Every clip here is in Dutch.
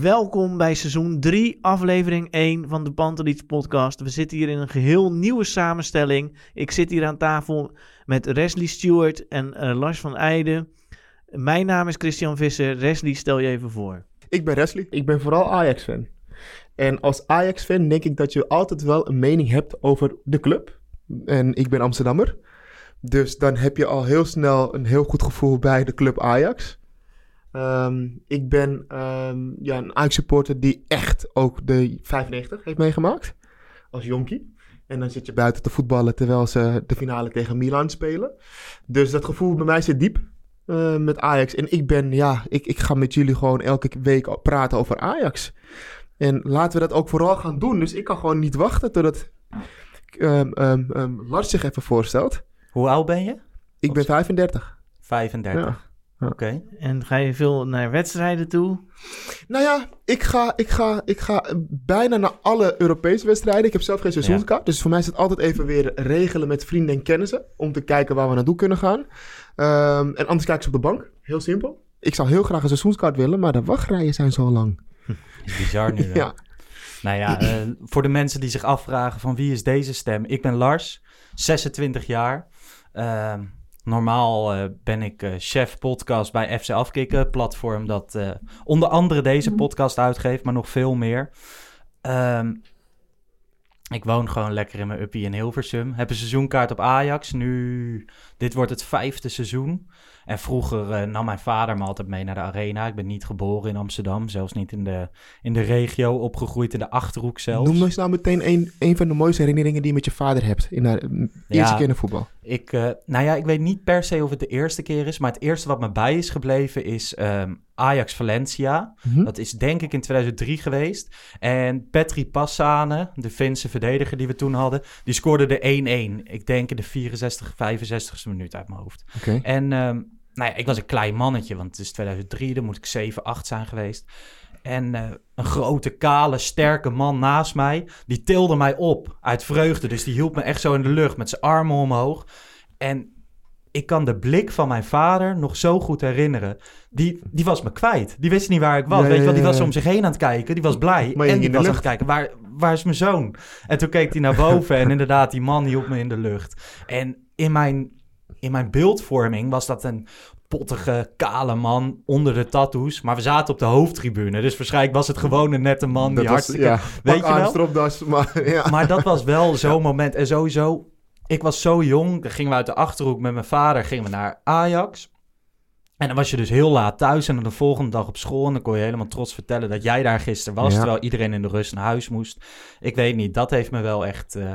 Welkom bij seizoen 3, aflevering 1 van de Pantelis podcast. We zitten hier in een geheel nieuwe samenstelling. Ik zit hier aan tafel met Wesley Stewart en eh, Lars van Eijden. Mijn naam is Christian Visser. Wesley, stel je even voor. Ik ben Wesley. Ik ben vooral Ajax-fan. En als Ajax-fan denk ik dat je altijd wel een mening hebt over de club. En ik ben Amsterdammer. Dus dan heb je al heel snel een heel goed gevoel bij de club Ajax. Ehm, ik ben ehm, ja, een Ajax-supporter die echt ook de 95 heeft meegemaakt. Als jonkie. En dan zit je buiten te voetballen terwijl ze de finale tegen Milan spelen. Dus dat gevoel bij mij zit diep eh, met Ajax. En ik ben, ja, ik, ik ga met jullie gewoon elke week praten over Ajax. En laten we dat ook vooral gaan doen. Dus ik kan gewoon niet wachten totdat um, um, um, Lars zich even voorstelt. Hoe oud ben je? Ik ben 35. 35. Ja. Oké. En ga je veel naar wedstrijden toe? Nou ja, ik ga, ik, ga, ik ga bijna naar alle Europese wedstrijden. Ik heb zelf geen seizoenskaart. Dus voor mij is het altijd even weer regelen met vrienden en kennissen. Om te kijken waar we naartoe kunnen gaan. Um, en anders kijk ik ze op de bank. Heel simpel. Ik zou heel graag een seizoenskaart willen, maar de wachtrijen zijn zo lang. Bizar nu. Hè? Ja. Nou ja, uh, voor de mensen die zich afvragen van wie is deze stem? Ik ben Lars, 26 jaar. Uh, normaal uh, ben ik uh, chef podcast bij FC Afkikken, platform dat uh, onder andere deze podcast uitgeeft, maar nog veel meer. Um, ik woon gewoon lekker in mijn uppie in Hilversum. Heb een seizoenkaart op Ajax. Nu, dit wordt het vijfde seizoen. En vroeger uh, nam mijn vader me altijd mee naar de arena. Ik ben niet geboren in Amsterdam, zelfs niet in de, in de regio, opgegroeid in de Achterhoek zelfs. Noem eens nou meteen een, een van de mooiste herinneringen die je met je vader hebt in de, eerste Ja. keer in de voetbal. Ik, uh, nou ja, ik weet niet per se of het de eerste keer is, maar het eerste wat me bij is gebleven is um, Ajax Valencia. Hm? Dat is denk ik in 2003 geweest. En Petri Passane, de Finse verdediger die we toen hadden, die scoorde de 1-1. Ik denk in de 64, 65ste minuut uit mijn hoofd. En um, nou ja, ik was een klein mannetje, want het is 2003, dan moet ik 7, 8 zijn geweest. En uh, een grote, kale, sterke man naast mij, die tilde mij op uit vreugde. Dus die hield me echt zo in de lucht met zijn armen omhoog. En ik kan de blik van mijn vader nog zo goed herinneren. Die, die was me kwijt. Die wist niet waar ik was. Weet je wel, die was om zich heen aan het kijken. Die was blij. Maar en die in de was aan het kijken, waar, waar is mijn zoon? En toen keek hij naar boven en inderdaad, die man hield me in de lucht. En in mijn, in mijn beeldvorming was dat een pottige, kale man onder de tattoos. Maar we zaten op de hoofdtribune. Dus waarschijnlijk was het gewoon een nette man die Dat was- hartstikke... ja, weet je wel? stropdas, maar ja. Maar dat was wel zo'n moment. En sowieso, ik was zo jong. Dan gingen we uit de Achterhoek met mijn vader gingen we naar Ajax. En dan was je dus heel laat thuis en dan de volgende dag op school. En dan kon je helemaal trots vertellen dat jij daar gisteren was. Ja. Terwijl iedereen in de rust naar huis moest. Ik weet niet, dat heeft me wel echt uh,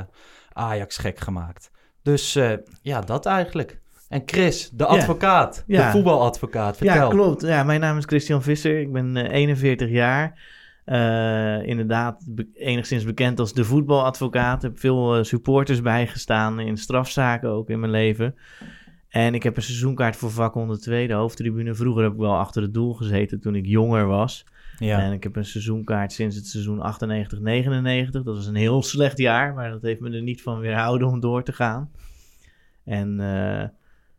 Ajax gek gemaakt. Dus uh, ja, dat eigenlijk. En Chris, de advocaat, Ja. de voetbaladvocaat, vertel. Ja, klopt. Ja, mijn naam is Christian Visser. Ik ben eh, 41 jaar. Uh, inderdaad, be enigszins bekend als de voetbaladvocaat. Heb veel supporters bijgestaan in strafzaken ook in mijn leven. En ik heb een seizoenkaart voor vak 102, de hoofdtribune. Vroeger heb ik wel achter het doel gezeten toen ik jonger was. Ja. En ik heb een seizoenkaart sinds het seizoen 98, 99. Dat was een heel slecht jaar, maar dat heeft me er niet van weerhouden om door te gaan. En eh,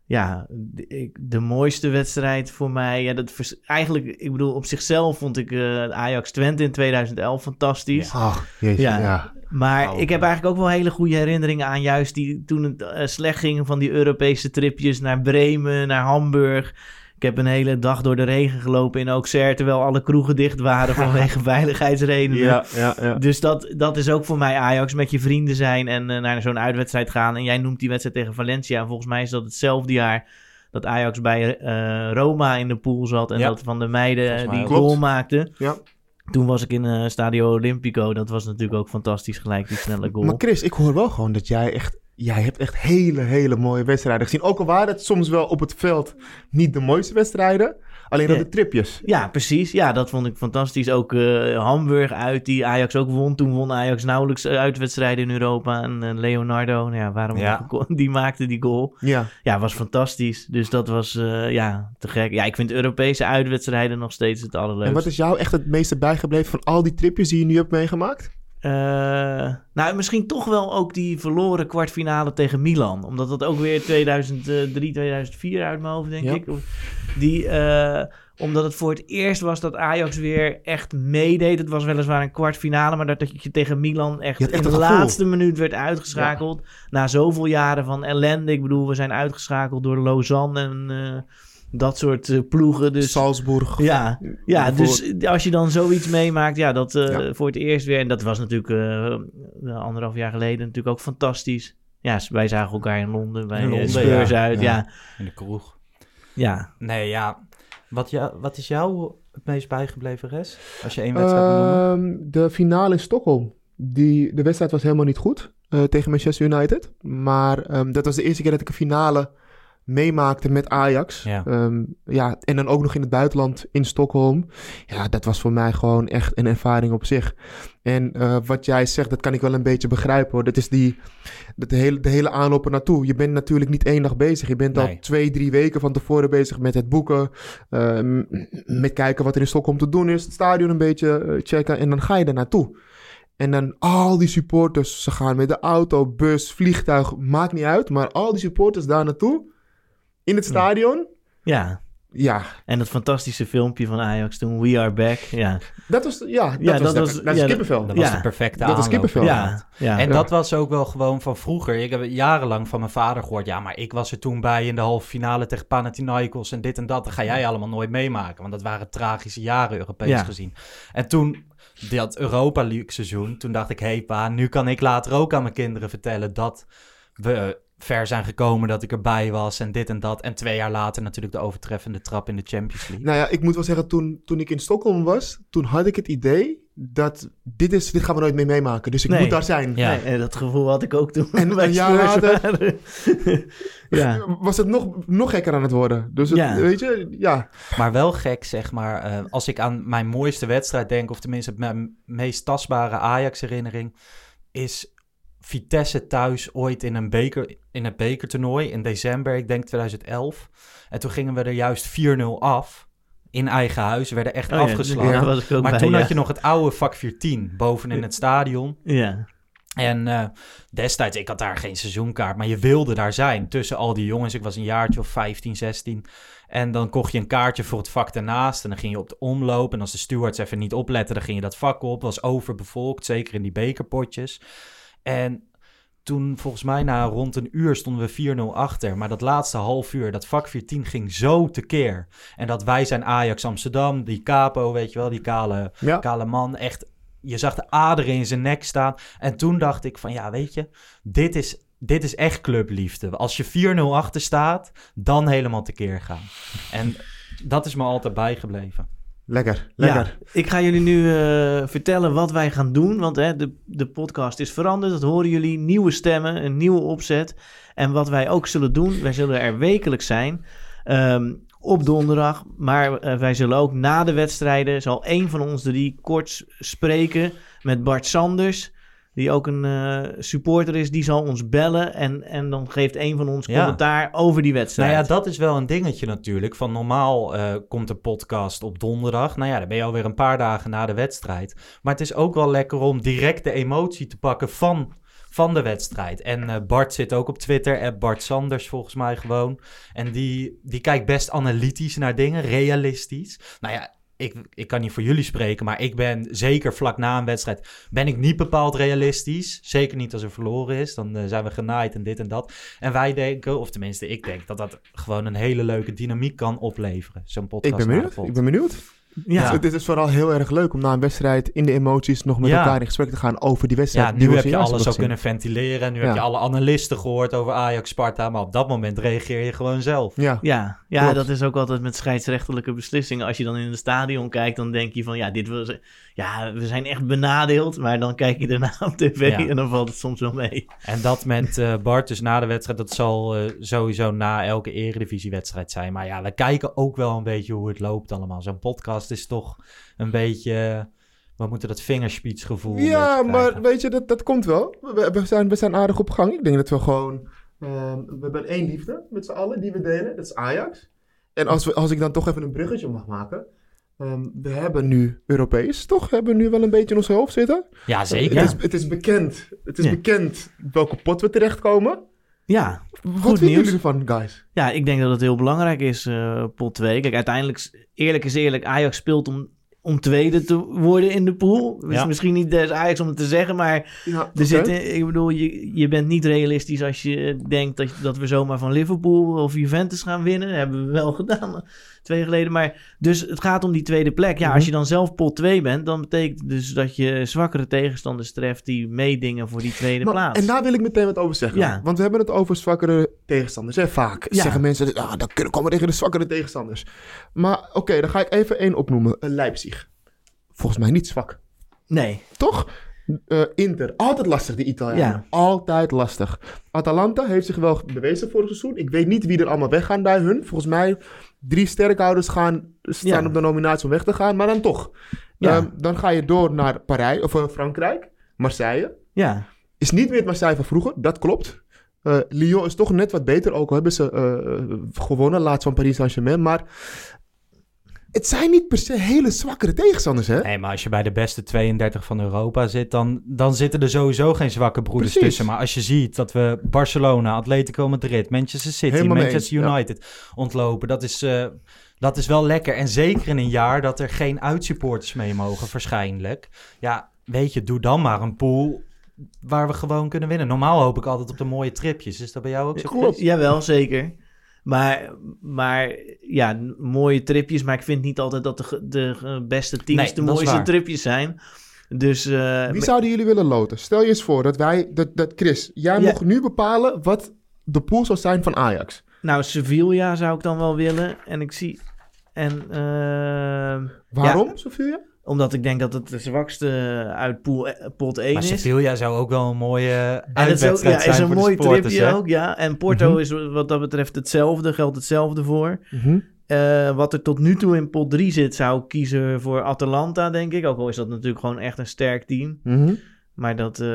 ja, de, ik- de mooiste wedstrijd voor mij, ja, dat vers- eigenlijk, ik bedoel, op zichzelf vond ik eh, Ajax Twente in 2011 fantastisch. Ach, jeetje, Ja. ja. Maar Oh. ik heb eigenlijk ook wel hele goede herinneringen aan juist die toen het eh, slecht ging van die Europese tripjes naar Bremen, naar Hamburg. Ik heb een hele dag door de regen gelopen in Auxerre, terwijl alle kroegen dicht waren vanwege veiligheidsredenen. Ja, ja, ja. Dus dat, dat is ook voor mij Ajax, met je vrienden zijn en eh, naar zo'n uitwedstrijd gaan. En jij noemt die wedstrijd tegen Valencia. En volgens mij is dat hetzelfde jaar dat Ajax bij eh, Roma in de pool zat. En Ja. dat van de meiden eh, die goal Klopt. maakte. Ja. Toen was ik in eh, Stadio Olimpico. Dat was natuurlijk ook fantastisch gelijk, die snelle goal. Maar Chris, ik hoor wel gewoon dat jij echt... Jij hebt echt hele, hele mooie wedstrijden gezien. Ook al waren het soms wel op het veld niet de mooiste wedstrijden. Alleen dat de tripjes. Ja, precies. Ja, dat vond ik fantastisch. Ook eh, Hamburg uit, die Ajax ook won. Toen won Ajax nauwelijks eh, uitwedstrijden in Europa. En eh, Leonardo, nou ja, waarom Ja. die maakte die goal. Ja. Ja, was fantastisch. Dus dat was, ja, te gek. Ja, ik vind Europese uitwedstrijden nog steeds het allerleukste. En wat is jou echt het meeste bijgebleven van al die tripjes die je nu hebt meegemaakt? Eh, nou, misschien toch wel ook die verloren kwartfinale tegen Milan. Omdat dat ook weer 2003, 2004 uit mijn hoofd, denk Ja. ik. Die, eh, omdat het voor het eerst was dat Ajax weer echt meedeed. Het was weliswaar een kwartfinale, maar dat, dat je tegen Milan echt, in de laatste minuut werd uitgeschakeld. Na zoveel jaren van ellende. Ik bedoel, we zijn uitgeschakeld door Lausanne en eh, dat soort eh, ploegen. Dus Salzburg. ja, ja dus als je dan zoiets meemaakt, ja, dat eh, Ja. voor het eerst weer. En dat was natuurlijk eh, anderhalf jaar geleden natuurlijk ook fantastisch. Ja, wij zagen elkaar in Londen bij In eh, Londen, Spurs ja. uit. Ja. Ja. In de kroeg. Ja. Nee, ja. Wat, ja, wat is jou het meest bijgebleven, Res? Als je één wedstrijd moet noemen. Ehm, de finale in Stockholm. Die, de wedstrijd was helemaal niet goed eh, tegen Manchester United. Maar ehm, dat was de eerste keer dat ik een finale meemaakte met Ajax. Ja. Ehm, ja, en dan ook nog in het buitenland in Stockholm. Ja, dat was voor mij gewoon echt een ervaring op zich. En eh, wat jij zegt, dat kan ik wel een beetje begrijpen hoor. Dat is die, dat de, hele, de hele aanloop naartoe. Je bent natuurlijk niet één dag bezig. Je bent al twee, drie weken van tevoren bezig met het boeken. m- met kijken wat er in Stockholm te doen is. Het stadion een beetje eh, checken. En dan ga je er naartoe. En dan al die supporters, ze gaan met de auto, bus, vliegtuig, maakt niet uit. Maar al die supporters daar naartoe, in het stadion. ja. Ja, En dat fantastische filmpje van Ajax toen, We Are Back. Ja, dat was, ja, dat Ja, was, dat was- dat is ja, kippenvel. Dat was ja. de perfecte Dat aanloop. kippenvel. ja, ja. En Ja. dat was ook wel gewoon van vroeger. Ik heb jarenlang van mijn vader gehoord. Ja, maar ik was er toen bij in de halve finale tegen Panathinaikos en dit en dat. Dat ga jij allemaal nooit meemaken. Want dat waren tragische jaren Europees Ja. gezien. En toen, dat Europa League seizoen, toen dacht ik... Hé hey pa, nu kan ik later ook aan mijn kinderen vertellen dat we ver zijn gekomen. Dat ik erbij was en dit en dat. En twee jaar later natuurlijk de overtreffende trap in de Champions League. Nou ja, ik moet wel zeggen, toen, toen ik in Stockholm was, toen had ik het idee dat dit, is, dit gaan we nooit meer meemaken. Dus ik Nee. moet daar zijn. Ja. Nee, en dat gevoel had ik ook toen. En bij een jaar Spurs later- ja. Was het nog, nog gekker aan het worden. Dus het, Ja. weet je, ja. Maar wel gek, zeg maar. eh, als ik aan mijn mooiste wedstrijd denk, of tenminste mijn meest tastbare Ajax-herinnering, is Vitesse thuis ooit in een beker, in het bekertoernooi in december, ik denk 2011. En toen gingen we er juist 4-0 af. In eigen huis, werden echt Oh ja, afgeslagen. ook maar bij, toen ja. had je nog het oude vak 410 boven in het stadion. Ja. En eh, destijds, ik had daar geen seizoenkaart, maar je wilde daar zijn tussen al die jongens. Ik was een jaartje of 15, 16. En dan kocht je een kaartje voor het vak daarnaast. En dan ging je op de omloop. En als de stewards even niet opletten, dan ging je dat vak op. Was overbevolkt, zeker in die bekerpotjes. En toen, volgens mij, na rond een uur stonden we 4-0 achter. Maar dat laatste half uur, dat vak 14 ging zo tekeer. En dat wij zijn Ajax Amsterdam, die capo, weet je wel, die kale ja. kale man. Echt, je zag de aderen in zijn nek staan. En toen dacht ik van, ja, weet je, dit is, dit is echt clubliefde. Als je 4-0 achter staat, dan helemaal tekeer gaan. En dat is me altijd bijgebleven. Lekker, lekker. Ja, ik ga jullie nu eh, vertellen wat wij gaan doen. Want hè, de, de podcast is veranderd. Dat horen jullie. Nieuwe stemmen, een nieuwe opzet. En wat wij ook zullen doen, wij zullen er wekelijks zijn. ehm, op donderdag. Maar eh, wij zullen ook na de wedstrijden, zal één van ons drie kort spreken met Bart Sanders. Die ook een eh, supporter is, die zal ons bellen. En, en dan geeft een van ons Ja. commentaar over die wedstrijd. Nou ja, dat is wel een dingetje natuurlijk. Van normaal eh, komt de podcast op donderdag. Nou ja, dan ben je alweer een paar dagen na de wedstrijd. Maar het is ook wel lekker om direct de emotie te pakken van, van de wedstrijd. En eh, Bart zit ook op Twitter, Bart Sanders volgens mij gewoon. En die, die kijkt best analytisch naar dingen, realistisch. Nou ja, ik, ik kan niet voor jullie spreken, maar ik ben zeker vlak na een wedstrijd... ben ik niet bepaald realistisch. Zeker niet als er verloren is. Dan eh, zijn we genaaid en dit en dat. En wij denken, of tenminste ik denk... dat dat gewoon een hele leuke dynamiek kan opleveren. Zo'n podcast. Ik ben benieuwd. Ik ben benieuwd. Ja. Het, het is vooral heel erg leuk om na een wedstrijd in de emoties nog met Ja. elkaar in gesprek te gaan over die wedstrijd. Ja, nu heb je alles gezien. kunnen ventileren. Nu Ja. heb je alle analisten gehoord over Ajax, Sparta. Maar op dat moment reageer je gewoon zelf. Ja. Ja, ja Klopt. dat is ook altijd met scheidsrechtelijke beslissingen. Als je dan in het stadion kijkt, dan denk je van ja, dit was, ja, we zijn echt benadeeld. Maar dan kijk je daarna op tv Ja. en dan valt het soms wel mee. En dat met eh, Bart dus na de wedstrijd, dat zal eh, sowieso na elke eredivisiewedstrijd zijn. Maar ja, we kijken ook wel een beetje hoe het loopt allemaal. Zo'n podcast is toch een beetje, we moeten dat vingerspitsgevoel Ja, maar weet je, dat, dat komt wel. We, we, zijn, we zijn aardig op gang. Ik denk dat we gewoon... ehm, we hebben één liefde met z'n allen die we delen. Dat is Ajax. En als, we, als ik dan toch even een bruggetje mag maken... ehm, we hebben nu Europees, toch? Hebben we nu wel een beetje in ons hoofd zitten? Ja, zeker. Het is, het is bekend. Het is Ja. bekend welke pot we terechtkomen. Ja, Wat Goed vinden nieuws. jullie ervan, guys? ja, ik denk dat het heel belangrijk is, eh, pot 2. Kijk, uiteindelijk, eerlijk is eerlijk, Ajax speelt om, om tweede te worden in de pool. Ja. misschien niet des Ajax om het te zeggen, maar Ja, Er oké. zitten, ik bedoel, je, je bent niet realistisch als je denkt dat, dat we zomaar van Liverpool of Juventus gaan winnen. Dat hebben we wel gedaan twee jaar geleden. Maar dus het gaat om die tweede plek. Ja, Mhm. als je dan zelf pot 2 bent, dan betekent dus dat je zwakkere tegenstanders treft die meedingen voor die tweede Maar- plaats. En daar wil ik meteen wat over zeggen. Ja. Want we hebben het over zwakkere tegenstanders. Hè? Vaak Ja. zeggen mensen, ah, dan kunnen komen we tegen de zwakkere tegenstanders. Maar oké, dan ga ik even één opnoemen. Eh, Leipzig. Volgens mij niet zwak. Nee, Toch? Eh, Inter. Altijd lastig, die Italianen. Ja. Altijd lastig. Atalanta heeft zich wel bewezen vorig seizoen. Ik weet niet wie er allemaal weggaan bij hun. Volgens mij drie sterkhouders gaan, staan Ja. op de nominatie om weg te gaan. Maar dan toch. Ja. Ehm, dan ga je door naar Parijs, of eh, Frankrijk. Marseille. ja. Is niet meer het Marseille van vroeger, dat klopt. Eh, Lyon is toch net wat beter, ook al hebben ze eh, gewonnen laatst van Paris Saint-Germain. Maar het zijn niet per se hele zwakkere tegenstanders, hè? Nee, maar als je bij de beste 32 van Europa zit, dan, dan zitten er sowieso geen zwakke broeders Precies. tussen. Maar als je ziet dat we Barcelona, Atletico Madrid, Manchester City, Helemaal mee Manchester ja. United ontlopen, dat is, eh, dat is wel lekker. En zeker in een jaar dat er geen uitsupporters mee mogen, waarschijnlijk. Ja, weet je, doe dan maar een pool waar we gewoon kunnen winnen. Normaal hoop ik altijd op de mooie tripjes. Is dat bij jou ook zo? Klopt. Jawel, zeker. Maar, maar ja, mooie tripjes. Maar ik vind niet altijd dat de, de beste teams Nee, de mooiste tripjes zijn. Dus eh, Wie zouden jullie willen loten? Stel je eens voor dat wij, dat, dat Chris, jij Ja. mag nu bepalen wat de pool zou zijn van Ajax. Nou, Sevilla zou ik dan wel willen. En ik zie. En. ehm, Waarom, ja, Sofia? Omdat ik denk dat het de zwakste uit pool, eh, pot 1 Maar is. Sevilla zou ook wel een mooie En het is ook, uitwedstrijd ja, zijn is een mooi tripje hè? ook, ja. En Porto Mhm. is wat dat betreft hetzelfde, geldt hetzelfde voor. Mhm. Eh, wat er tot nu toe in pot 3 zit, zou ik kiezen voor Atalanta, denk ik. Ook al is dat natuurlijk gewoon echt een sterk team. Mhm. Maar dat eh,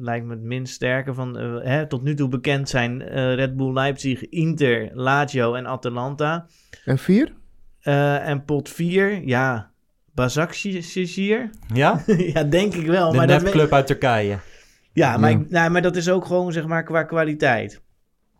lijkt me het minst sterke van... eh, hè, tot nu toe bekend zijn eh, Red Bull Leipzig, Inter, Lazio en Atalanta. En vier? Eh, en pot 4, ja, Başakşehir. Ja? ja, denk ik wel. De maar dat nepclub uit Turkije. Ja, maar, Ja. Ik, nou, maar dat is ook gewoon zeg maar qua kwaliteit.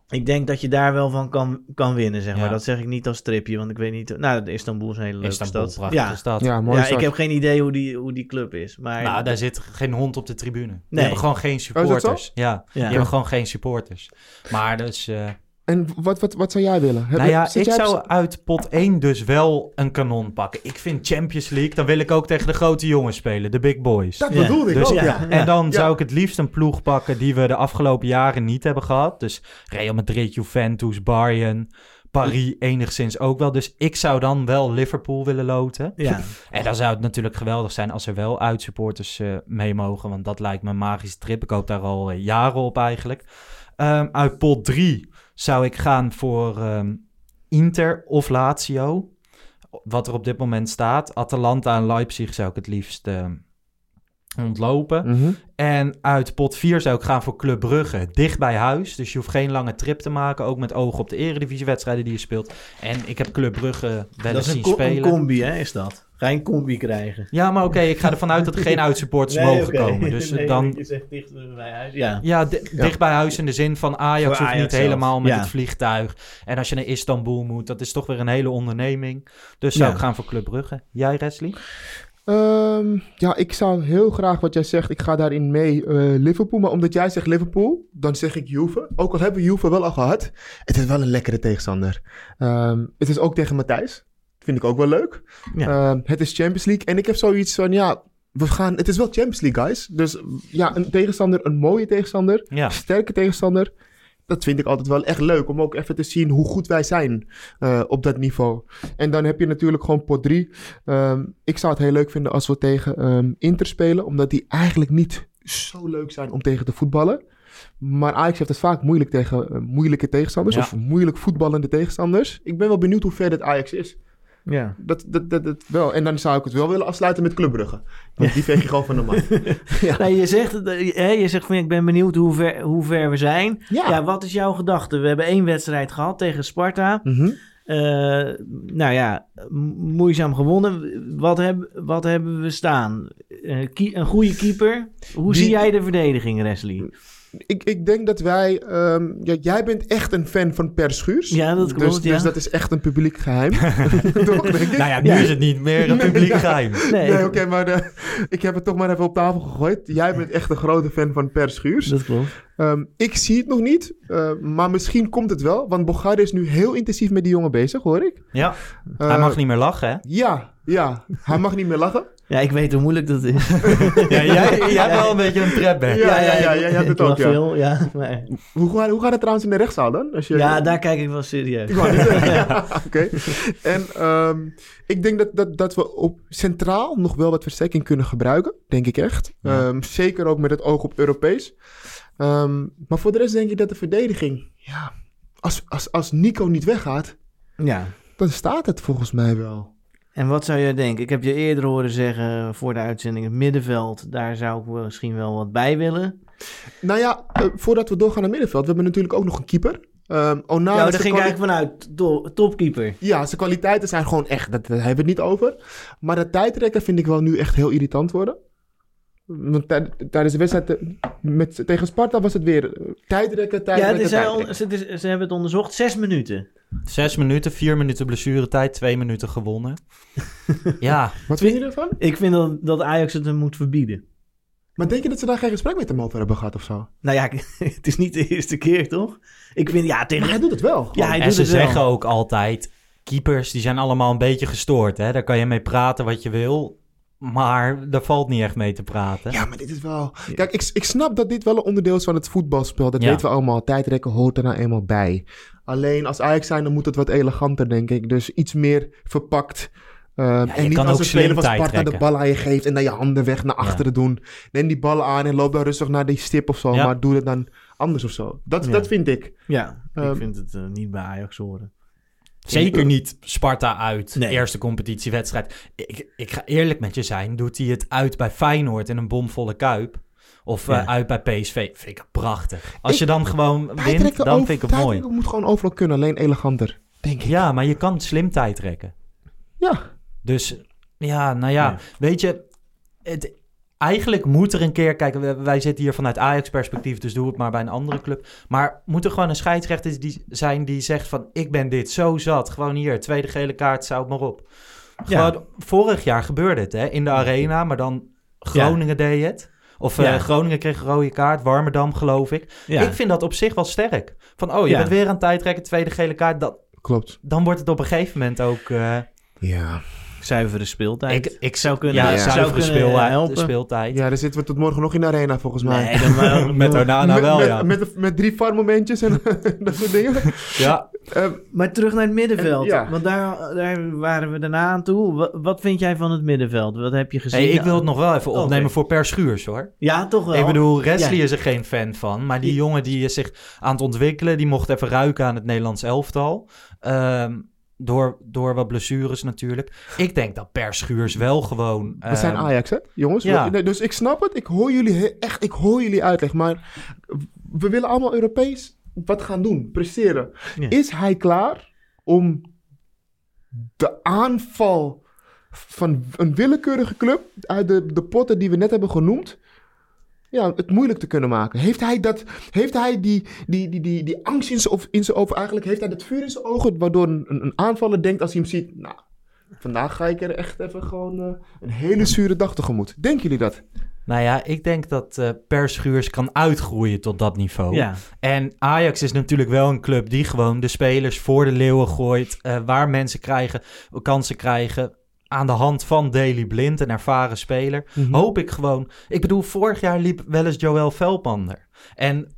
Ik denk dat je daar wel van kan, kan winnen, zeg maar. Ja. Dat zeg ik niet als stripje, want ik weet niet... Nou, Istanbul is een hele leuke Istanbul, stad. prachtige Ja, stad. Ja, mooi ja ik heb geen idee hoe die, hoe die club is. Maar Nou, daar zit geen hond op de tribune. Die Nee. hebben gewoon geen Oh, supporters. Ja, die Ja. hebben gewoon geen supporters. Maar dus... eh, En wat, wat, wat zou jij willen? Heb- nou ja, zit ik op- zou uit pot 1 dus wel een kanon pakken. Ik vind Champions League, dan wil ik ook tegen de grote jongens spelen. De big boys. Dat Ja. bedoelde ik Dus ook, ja. ja. En dan Ja. zou ik het liefst een ploeg pakken die we de afgelopen jaren niet hebben gehad. Dus Real Madrid, Juventus, Bayern, Paris enigszins ook wel. Dus ik zou dan wel Liverpool willen loten. ja. En dan zou het natuurlijk geweldig zijn als er wel uitsupporters eh mee mogen. Want dat lijkt me een magische trip. Ik hoop daar al eh, jaren op eigenlijk. Ehm, uit pot 3 zou ik gaan voor ehm, Inter of Lazio. Wat er op dit moment staat. Atalanta en Leipzig zou ik het liefst ehm, ontlopen. Mhm. En uit pot 4 zou ik gaan voor Club Brugge. Dicht bij huis. Dus je hoeft geen lange trip te maken. Ook met oog op de eredivisiewedstrijden die je speelt. En ik heb Club Brugge wel Dat eens is een, zien co- een spelen. combi, hè, is dat? Ga je een combi krijgen? ja, maar oké, ik ga ervan uit dat er geen uitsupporters mogen komen. Dus Nee, dan... Je zegt dicht bij huis. Ja. Ja, di- dicht bij huis in de zin van Ajax hoeft niet zelf. helemaal met Ja. het vliegtuig. En als je naar Istanbul moet, dat is toch weer een hele onderneming. Dus zou Ja. ik gaan voor Club Brugge. Jij, Wesley? Ehm, ja, ik zou heel graag wat jij zegt. Ik ga daarin mee eh, Liverpool. Maar omdat jij zegt Liverpool, dan zeg ik Juve. Ook al hebben we Juve wel al gehad. Het is wel een lekkere tegenstander. Ehm, het is ook tegen Matthijs. Vind ik ook wel leuk. Ja. Ehm, het is Champions League. En ik heb zoiets van, ja, we gaan... Het is wel Champions League, guys. Dus ja, een tegenstander, een mooie tegenstander. Ja. Sterke tegenstander. Dat vind ik altijd wel echt leuk. Om ook even te zien hoe goed wij zijn eh, op dat niveau. En dan heb je natuurlijk gewoon pot 3. ik zou het heel leuk vinden als we tegen ehm, Inter spelen. Omdat die eigenlijk niet zo leuk zijn om tegen te voetballen. Maar Ajax heeft het vaak moeilijk tegen eh, moeilijke tegenstanders. Ja. Of moeilijk voetballende teegstanders. Ik ben wel benieuwd hoe ver dat Ajax is. Ja. Dat, dat, dat, dat wel. En dan zou ik het wel willen afsluiten met Club Brugge. Want die veeg je gewoon van de man. Nou, je, zegt, eh, hè, je zegt van ik ben benieuwd hoe ver, hoe ver we zijn. Ja. Ja. wat is jouw gedachte? We hebben één wedstrijd gehad tegen Sparta. Mhm. Eh, nou ja, moeizaam gewonnen. Wat, heb, wat hebben we staan? Eh, een goede keeper. Hoe Die- zie jij de verdediging, Wesley? Ik, ik denk dat wij... ehm, ja, jij bent echt een fan van Per Schuurs. Ja, dat klopt, Dus, ja. dus dat is echt een publiek geheim. toch, denk ik? Nou ja, nu Ja. is het niet meer een publiek geheim. Nee, Nee, oké, maar eh, ik heb het toch maar even op tafel gegooid. Jij bent echt een grote fan van Per Schuurs. dat klopt. Ehm, ik zie het nog niet, eh, maar misschien komt het wel. Want Bogarde is nu heel intensief met die jongen bezig, hoor ik. Ja, Eh, hij mag niet meer lachen, hè? Ja, ja. Hij mag niet meer lachen. Ja, ik weet hoe moeilijk dat is. Ja, jij, jij hebt wel een beetje een trapback. Ja, ja, ja, ik- jij hebt het ik ook, ja. veel, ja. Maar, Hoe, gaat- hoe gaat het trouwens in de rechtszaal dan? Als je, ja, daar kijk ik wel serieus. Ja, Oké. En ehm, ik denk dat, dat, dat we op centraal nog wel wat versterking kunnen gebruiken. Denk ik echt. Ja. Ehm, zeker ook met het oog op Europees. Ehm, maar voor de rest denk ik dat de verdediging... Ja, als, als, als Nico niet weggaat, Ja. dan staat het volgens mij wel. En wat zou jij denken? Ik heb je eerder horen zeggen voor de uitzending, het middenveld, daar zou ik misschien wel wat bij willen. Nou ja, eh, voordat we doorgaan naar middenveld. We hebben natuurlijk ook nog een keeper. Ehm Onana, nou, daar ging ik eigenlijk vanuit. To- topkeeper. Ja, zijn kwaliteiten zijn gewoon echt, dat, daar hebben we het niet over. Maar dat tijdrekken vind ik wel nu echt heel irritant worden. Want tij- tijdens de wedstrijd eh, met, tegen Sparta was het weer eh, tijdrekken, Ja, tijdrekken, on- ze, is- ze hebben het onderzocht. Zes minuten. Zes minuten, vier minuten blessuretijd, twee minuten gewonnen. ja, Wat vind je ervan? Ik vind dat, dat Ajax het hem moet verbieden. Maar denk je dat ze daar geen gesprek met hem over hebben gehad of zo? Nou ja, het is niet de eerste keer, toch? Ik vind, ja, tegen... Maar hij doet het wel. Ja, hij en doet ze het wel. zeggen ook altijd... keepers die zijn allemaal een beetje gestoord. Hè? Daar kan je mee praten wat je wil. Maar daar valt niet echt mee te praten. Ja, maar dit is wel... Kijk, ik, ik snap dat dit wel een onderdeel is van het voetbalspel. Dat Ja. weten we allemaal. Tijdrekken hoort er nou eenmaal bij. Alleen als Ajax zijn, dan moet het wat eleganter, denk ik. Dus iets meer verpakt. Uh, je en niet kan als een speler van Sparta de tijdrekken. bal aan je geeft... en dan je handen weg naar achteren doen. Neem die ballen aan en loop dan rustig naar die stip of zo. Ja. Maar doe het dan anders of zo. Dat, Ja. dat vind ik. Ja, Ehm, ik vind het eh, niet bij Ajax horen. Zeker niet Sparta uit, Nee. eerste competitiewedstrijd. Ik, ik ga eerlijk met je zijn, doet hij het uit bij Feyenoord in een bomvolle Kuip... of eh, uit bij PSV, vind ik het prachtig. Als Ik- je dan gewoon wint, Tijdrekken dan over- vind ik het mooi. tijdrekken moet gewoon overal kunnen, alleen eleganter. Denk ik. Ja, maar je kan slim tijd trekken. Ja. Dus ja, nou ja, Ja. weet je, het, eigenlijk moet er een keer, kijk, wij, zitten hier vanuit Ajax-perspectief, dus doe het maar bij een andere club. Maar moet er gewoon een scheidsrechter die, zijn die zegt van, ik ben dit zo zat, gewoon hier, tweede gele kaart, zou het maar op. Ja. Vorig jaar gebeurde het, hè, in de arena, maar dan Groningen deed het. Of eh. Groningen kreeg een rode kaart, Warmerdam geloof ik. Ja. Ik vind dat op zich wel sterk. Van, oh, je bent weer aan het tijdrekken, tweede gele kaart. Dat, Klopt. dan wordt het op een gegeven moment ook... eh, Ja. Zuivere speeltijd. ik, ik zou kunnen, ja, Ja. zou zuivere kunnen speel, helpen. speeltijd. Ja, dan zitten we tot morgen nog in de arena, volgens mij. Nee, dan wel. Met Onana met, wel, met, ja. Met, met, drie farmomentjes en dat soort dingen. ja. Ehm, Maar terug naar het middenveld. En- ja. Want daar, daar waren we daarna aan toe. Wat, wat vind jij van het middenveld? Wat heb je gezien? Hey, ik wil het nog wel even Oké. opnemen voor Per Schuurs, hoor. Ja, toch wel. Ik bedoel, Wesley Ja. is er geen fan van. Maar die Ja. jongen die is zich aan het ontwikkelen... die mocht even ruiken aan het Nederlands elftal. Ehm, Door, door wat blessures natuurlijk. Ik denk dat Per Schuurs wel gewoon... We zijn ehm, Ajax, hè, jongens? ja. We- nee, dus ik snap het. Ik hoor jullie echt, ik hoor jullie uitleg. Maar we willen allemaal Europees wat gaan doen, presteren. Ja. Is hij klaar om de aanval van een willekeurige club uit de, de potten die we net hebben genoemd, ja, het moeilijk te kunnen maken? Heeft hij, dat, heeft hij die, die, die, die, die angst in zijn, of in zijn ogen, eigenlijk heeft hij dat vuur in zijn ogen, waardoor een, een aanvaller denkt als hij hem ziet, nou, vandaag ga ik er echt even gewoon eh, een hele zure dag tegemoet. Denken jullie dat? Nou ja, ik denk dat eh Per Schuurs kan uitgroeien tot dat niveau. Ja. En Ajax is natuurlijk wel een club die gewoon de spelers voor de leeuwen gooit. eh, waar mensen krijgen, kansen krijgen aan de hand van Daley Blind, een ervaren speler. Hoop ik gewoon. Ik bedoel, vorig jaar liep wel eens Joël Veldman er. En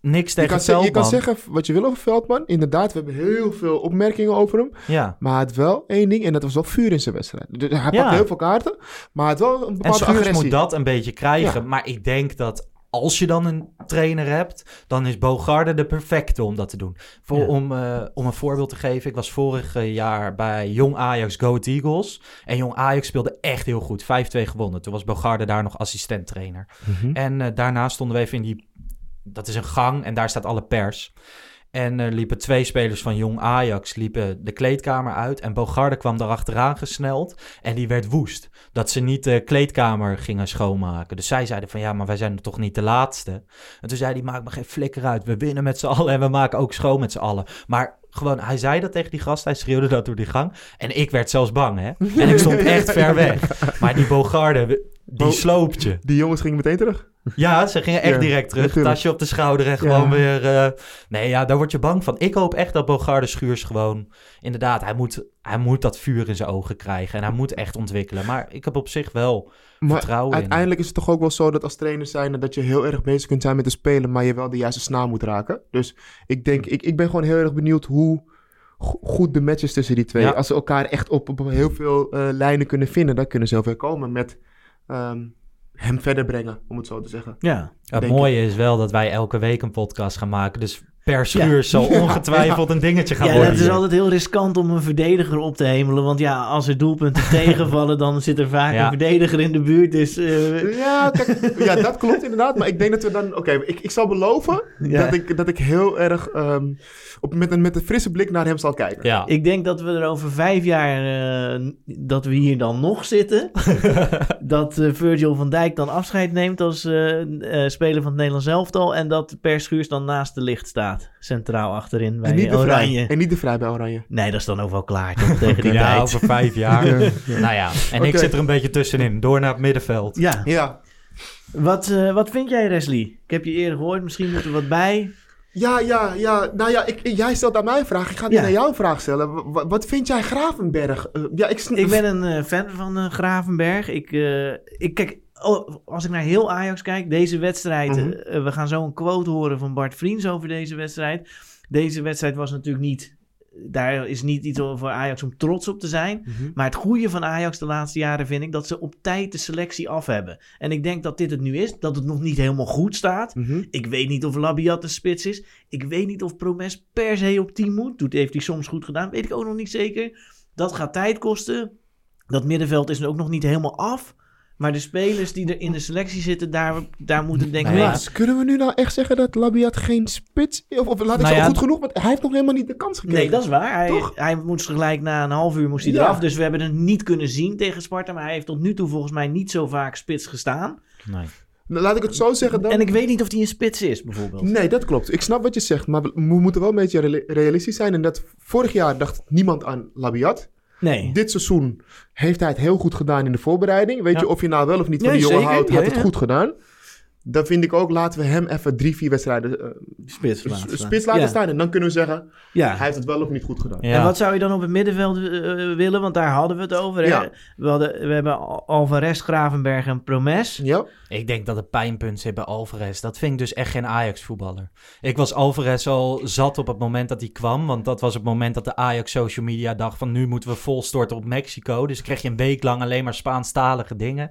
niks Je tegen kan, ze- je Veldman. kan zeggen wat je wil over Veldman. Inderdaad, we hebben heel veel opmerkingen over hem. Ja. Maar hij had wel één ding en dat was wel vuur in zijn wedstrijd. Dus hij Ja. pakt heel veel kaarten, maar had wel een En bepaalde Schuurs agressie. moet dat een beetje krijgen. Ja. Maar ik denk dat als je dan een trainer hebt, dan is Bogarde de perfecte om dat te doen. Voor, Ja. om, eh, om een voorbeeld te geven, ik was vorig eh, jaar bij Jong Ajax Go Ahead Eagles. En Jong Ajax speelde echt heel goed, 5-2 gewonnen. Toen was Bogarde daar nog assistent-trainer. Mhm. En eh, daarna stonden we even in die, dat is een gang en daar staat alle pers. En er liepen twee spelers van Jong Ajax liepen de kleedkamer uit. En Bogarde kwam daar achteraan gesneld. En die werd woest. Dat ze niet de kleedkamer gingen schoonmaken. Dus zij zeiden van ja, maar wij zijn toch niet de laatste. En toen zei hij, maak me geen flikker uit. We winnen met z'n allen en we maken ook schoon met z'n allen. Maar gewoon, hij zei dat tegen die gast. Hij schreeuwde dat door die gang. En ik werd zelfs bang, hè. En ik stond echt ver weg. Maar die Bogarde, die Bo- sloopt je. Die jongens gingen meteen terug. Ja, ze gingen echt Ja, direct terug. natuurlijk. Tasje op de schouder en gewoon Ja. weer... eh, Nee, ja, daar word je bang van. Ik hoop echt dat Bogarde Schuurs gewoon... Inderdaad, hij moet, hij moet dat vuur in zijn ogen krijgen. En hij moet echt ontwikkelen. Maar ik heb op zich wel Maar vertrouwen in. uiteindelijk is het toch ook wel zo dat als trainer zijn dat je heel erg bezig kunt zijn met de spelen, maar je wel de juiste snaar moet raken. Dus ik denk, ik, ik ben gewoon heel erg benieuwd hoe go- goed de match is tussen die twee. Ja. Als ze elkaar echt op, op heel veel eh, lijnen kunnen vinden, dan kunnen ze heel ver komen met ehm, hem verder brengen, om het zo te zeggen. Ja. Het mooie is wel dat wij elke week een podcast gaan maken. Dus per Schuurs zal Ja. ongetwijfeld een dingetje gaan Ja, worden. het is altijd heel riskant om een verdediger op te hemelen. Want ja, als er doelpunten tegenvallen, dan zit er vaak Ja. een verdediger in de buurt. Dus eh, Ja, kijk, ja, dat klopt inderdaad. Maar ik denk dat we dan... Oké, ik, ik zal beloven Ja. dat, ik, dat ik heel erg ehm, op, met, een, met een frisse blik naar hem zal kijken. Ja. ik denk dat we er over vijf jaar, eh, dat we hier dan nog zitten. dat eh, Virgil van Dijk dan afscheid neemt als eh, eh, speler van het Nederlands elftal. En dat Per Schuurs dan naast de licht staat. Centraal achterin bij en, niet de Oranje. vrij, en niet de vrij bij Oranje. Nee, dat is dan ook wel klaar toch, tegen die ja, tijd. over vijf jaar. Ja. Nou ja, en ik zit er een beetje tussenin. Door naar het middenveld. Ja, Ja. wat, eh, wat vind jij Wesley? Ik heb je eerder gehoord, misschien moet er wat bij. Ja, ja, ja. Nou ja, ik, jij stelt aan mij een vraag. Ik ga nu Ja. naar jou een vraag stellen. W- wat, wat vind jij Gravenberg? Eh, ja, ik, Ik ben een eh, fan van eh, Gravenberg. Ik, eh, ik kijk, oh, als ik naar heel Ajax kijk, deze wedstrijd. Mhm. eh, we gaan zo een quote horen van Bart Vriends over deze wedstrijd. Deze wedstrijd was natuurlijk niet. Daar is niet iets voor Ajax om trots op te zijn. Mhm. Maar het goede van Ajax de laatste jaren vind ik dat ze op tijd de selectie af hebben. En ik denk dat dit het nu is. Dat het nog niet helemaal goed staat. Mhm. Ik weet niet of Labiat de spits is. Ik weet niet of Promes per se op 10 moet. Doet, heeft hij soms goed gedaan. Weet ik ook nog niet zeker. Dat gaat tijd kosten. Dat middenveld is ook nog niet helemaal af. Maar de spelers die er in de selectie zitten, daar, daar moeten denk ik... Nou ja, kunnen we nu nou echt zeggen dat Labiat geen spits... Of, of laat ik Nou zo ja, goed genoeg, want hij heeft nog helemaal niet de kans gekregen. Nee, dat is waar. Hij, Toch? hij moest gelijk na een half uur moest hij Ja. eraf. Dus we hebben het niet kunnen zien tegen Sparta. Maar hij heeft tot nu toe volgens mij niet zo vaak spits gestaan. Nee. Nou, Laat ik het zo zeggen dan. En ik weet niet of hij een spits is, bijvoorbeeld. Nee, dat klopt. Ik snap wat je zegt, maar we we moeten wel een beetje reali- realistisch zijn. En dat vorig jaar dacht niemand aan Labiat. Nee. Dit seizoen heeft hij het heel goed gedaan in de voorbereiding. Weet Ja. je of je nou wel of niet van die jongen houdt, hij heeft het goed gedaan. Dan vind ik ook, laten we hem even drie, vier wedstrijden eh, Spits laten staan. spits laten Ja. staan. En dan kunnen we zeggen, Ja. hij heeft het wel of niet goed gedaan. Ja. En wat zou je dan op het middenveld eh, willen? Want daar hadden we het over. Hè? We, hadden, we hebben Al- Alvarez, Gravenberg en Promes. Ja? Ik denk dat het pijnpunt zit bij Alvarez. Dat vind ik dus echt geen Ajax-voetballer. Ik was Alvarez al zat op het moment dat hij kwam. Want dat was het moment dat de Ajax social media dacht van... nu moeten we vol storten op Mexico. Dus kreeg je een week lang alleen maar Spaanstalige dingen.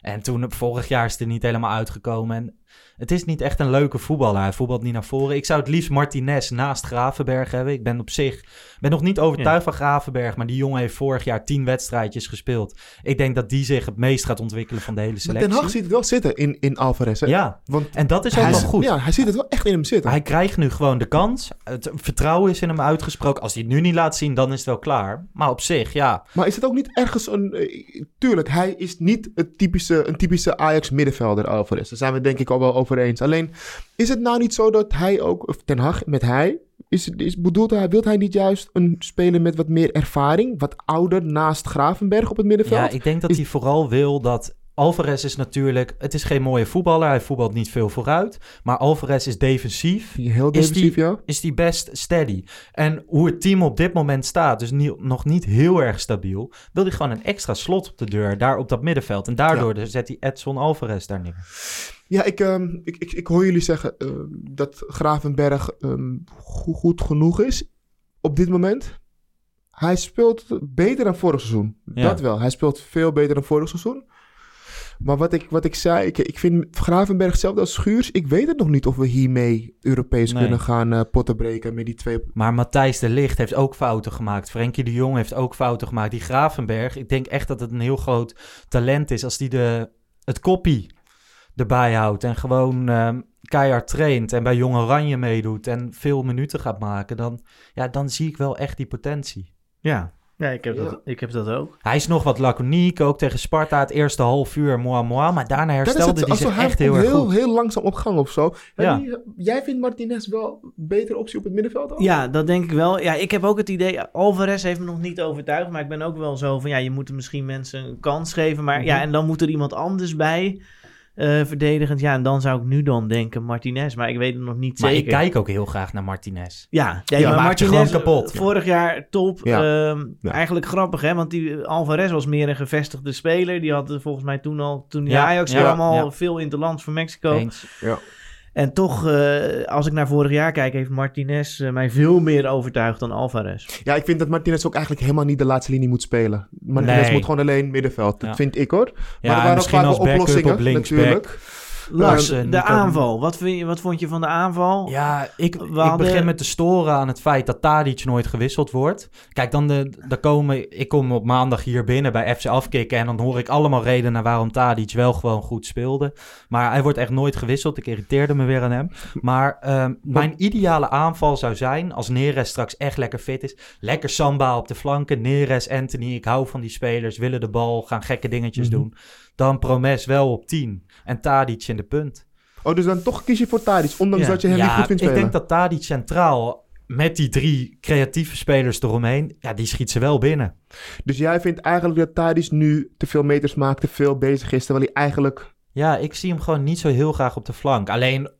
En toen, vorig jaar is het er niet helemaal uitgekomen. En het is niet echt een leuke voetballer. Hij voetbalt niet naar voren. Ik zou het liefst Martinez naast Gravenberg hebben. Ik ben op zich ben nog niet overtuigd van Gravenberg, maar die jongen heeft vorig jaar tien wedstrijdjes gespeeld. Ik denk dat die zich het meest gaat ontwikkelen van de hele Maar selectie. Ten Hag ziet het wel zitten in, in Alvarez. Hè? Ja, Want en dat is ook wel goed. Ja, hij ziet het wel echt in hem zitten. Hij krijgt nu gewoon de kans. Het vertrouwen is in hem uitgesproken. Als hij het nu niet laat zien, dan is het wel klaar. Maar op zich, ja. Maar is het ook niet ergens een... eh, tuurlijk, hij is niet het typische, een typische Ajax middenvelder, Alvarez. Daar zijn we denk ik al wel over eens. Alleen, is het nou niet zo dat hij ook... Of Ten Hag met hij... Is, is, bedoelt hij, wilt hij niet juist een speler met wat meer ervaring? Wat ouder naast Gravenberg op het middenveld? Ja, ik denk dat Is- hij vooral wil dat... Alvarez is natuurlijk... Het is geen mooie voetballer. Hij voetbalt niet veel vooruit. Maar Alvarez is defensief. Heel Is defensief, die, ja. is die best steady. En hoe het team op dit moment staat, dus niet, nog niet heel erg stabiel, wil hij gewoon een extra slot op de deur, daar op dat middenveld. En daardoor dus zet hij Edson Alvarez daar neer. Ja, ik, ehm, ik, ik, ik hoor jullie zeggen ehm, dat Gravenberg ehm, go- goed genoeg is op dit moment. Hij speelt beter dan vorig seizoen. Ja. Dat wel. Hij speelt veel beter dan vorig seizoen. Maar wat ik, wat ik zei, ik, ik vind Gravenberg hetzelfde als Schuurs. Ik weet het nog niet of we hiermee Europees Nee. kunnen gaan eh, potten breken met die twee. Maar Matthijs de Ligt heeft ook fouten gemaakt. Frenkie de Jong heeft ook fouten gemaakt. Die Gravenberg, ik denk echt dat het een heel groot talent is als die de, het koppie erbij houdt. En gewoon ehm, keihard traint en bij Jong Oranje meedoet en veel minuten gaat maken. Dan, ja, dan zie ik wel echt die potentie. Ja, ja, ik, heb Ja. Dat, ik heb dat ook. Hij is nog wat laconiek, ook tegen Sparta het eerste half uur, moi moi. Maar daarna herstelde hij zich echt heel erg heel, goed. heel langzaam op gang of zo. Ja. Jij vindt Martinez wel een betere optie op het middenveld? al? Ja, dat denk ik wel. Ja, ik heb ook het idee, Alvarez heeft me nog niet overtuigd, maar ik ben ook wel zo van, ja, je moet er misschien mensen een kans geven, maar ja, Mhm. en dan moet er iemand anders bij, eh, verdedigend. Ja, en dan zou ik nu dan denken Martinez, maar ik weet het nog niet Maar zeker. ik kijk ook heel graag naar Martinez. Ja, ja, Ja, maar maakt je Martinez gewoon kapot. vorig jaar top. Ja. Ehm, Ja. Eigenlijk grappig, hè? Want die Alvarez was meer een gevestigde speler. Die had eh, volgens mij toen al, toen die Ja, Ajax ja, kwam, al ja. veel in het land voor Mexico. Eens. En toch, eh, als ik naar vorig jaar kijk, heeft Martinez eh, mij veel meer overtuigd dan Alvarez. Ja, ik vind dat Martinez ook eigenlijk helemaal niet de laatste linie moet spelen. Martinez Nee. moet gewoon alleen middenveld. Dat Ja. vind ik hoor. maar Ja, er waren ook misschien vaak oplossingen op linksback. natuurlijk. Lars, de aanval. Wat, vind je, wat vond je van de aanval? Ja, ik, ik hadden- begin met te storen aan het feit dat Tadic nooit gewisseld wordt. Kijk, dan de, dan komen, ik kom op maandag hier binnen bij FC Afkikken... en dan hoor ik allemaal redenen waarom Tadic wel gewoon goed speelde. Maar hij wordt echt nooit gewisseld. Ik irriteerde me weer aan hem. Maar ehm, mijn ideale aanval zou zijn, als Neres straks echt lekker fit is... lekker Samba op de flanken, Neres, Anthony. Ik hou van die spelers, willen de bal, gaan gekke dingetjes Mhm. doen. Dan Promes wel op 10 en Tadic in de punt. Oh, dus dan toch kies je voor Tadic, ondanks Ja. dat je hem niet goed vindt ik spelen. denk dat Tadic centraal met die drie creatieve spelers eromheen, ja, die schiet ze wel binnen. Dus jij vindt eigenlijk dat Tadic nu te veel meters maakt, te veel bezig is, terwijl hij eigenlijk... Ja, ik zie hem gewoon niet zo heel graag op de flank. Alleen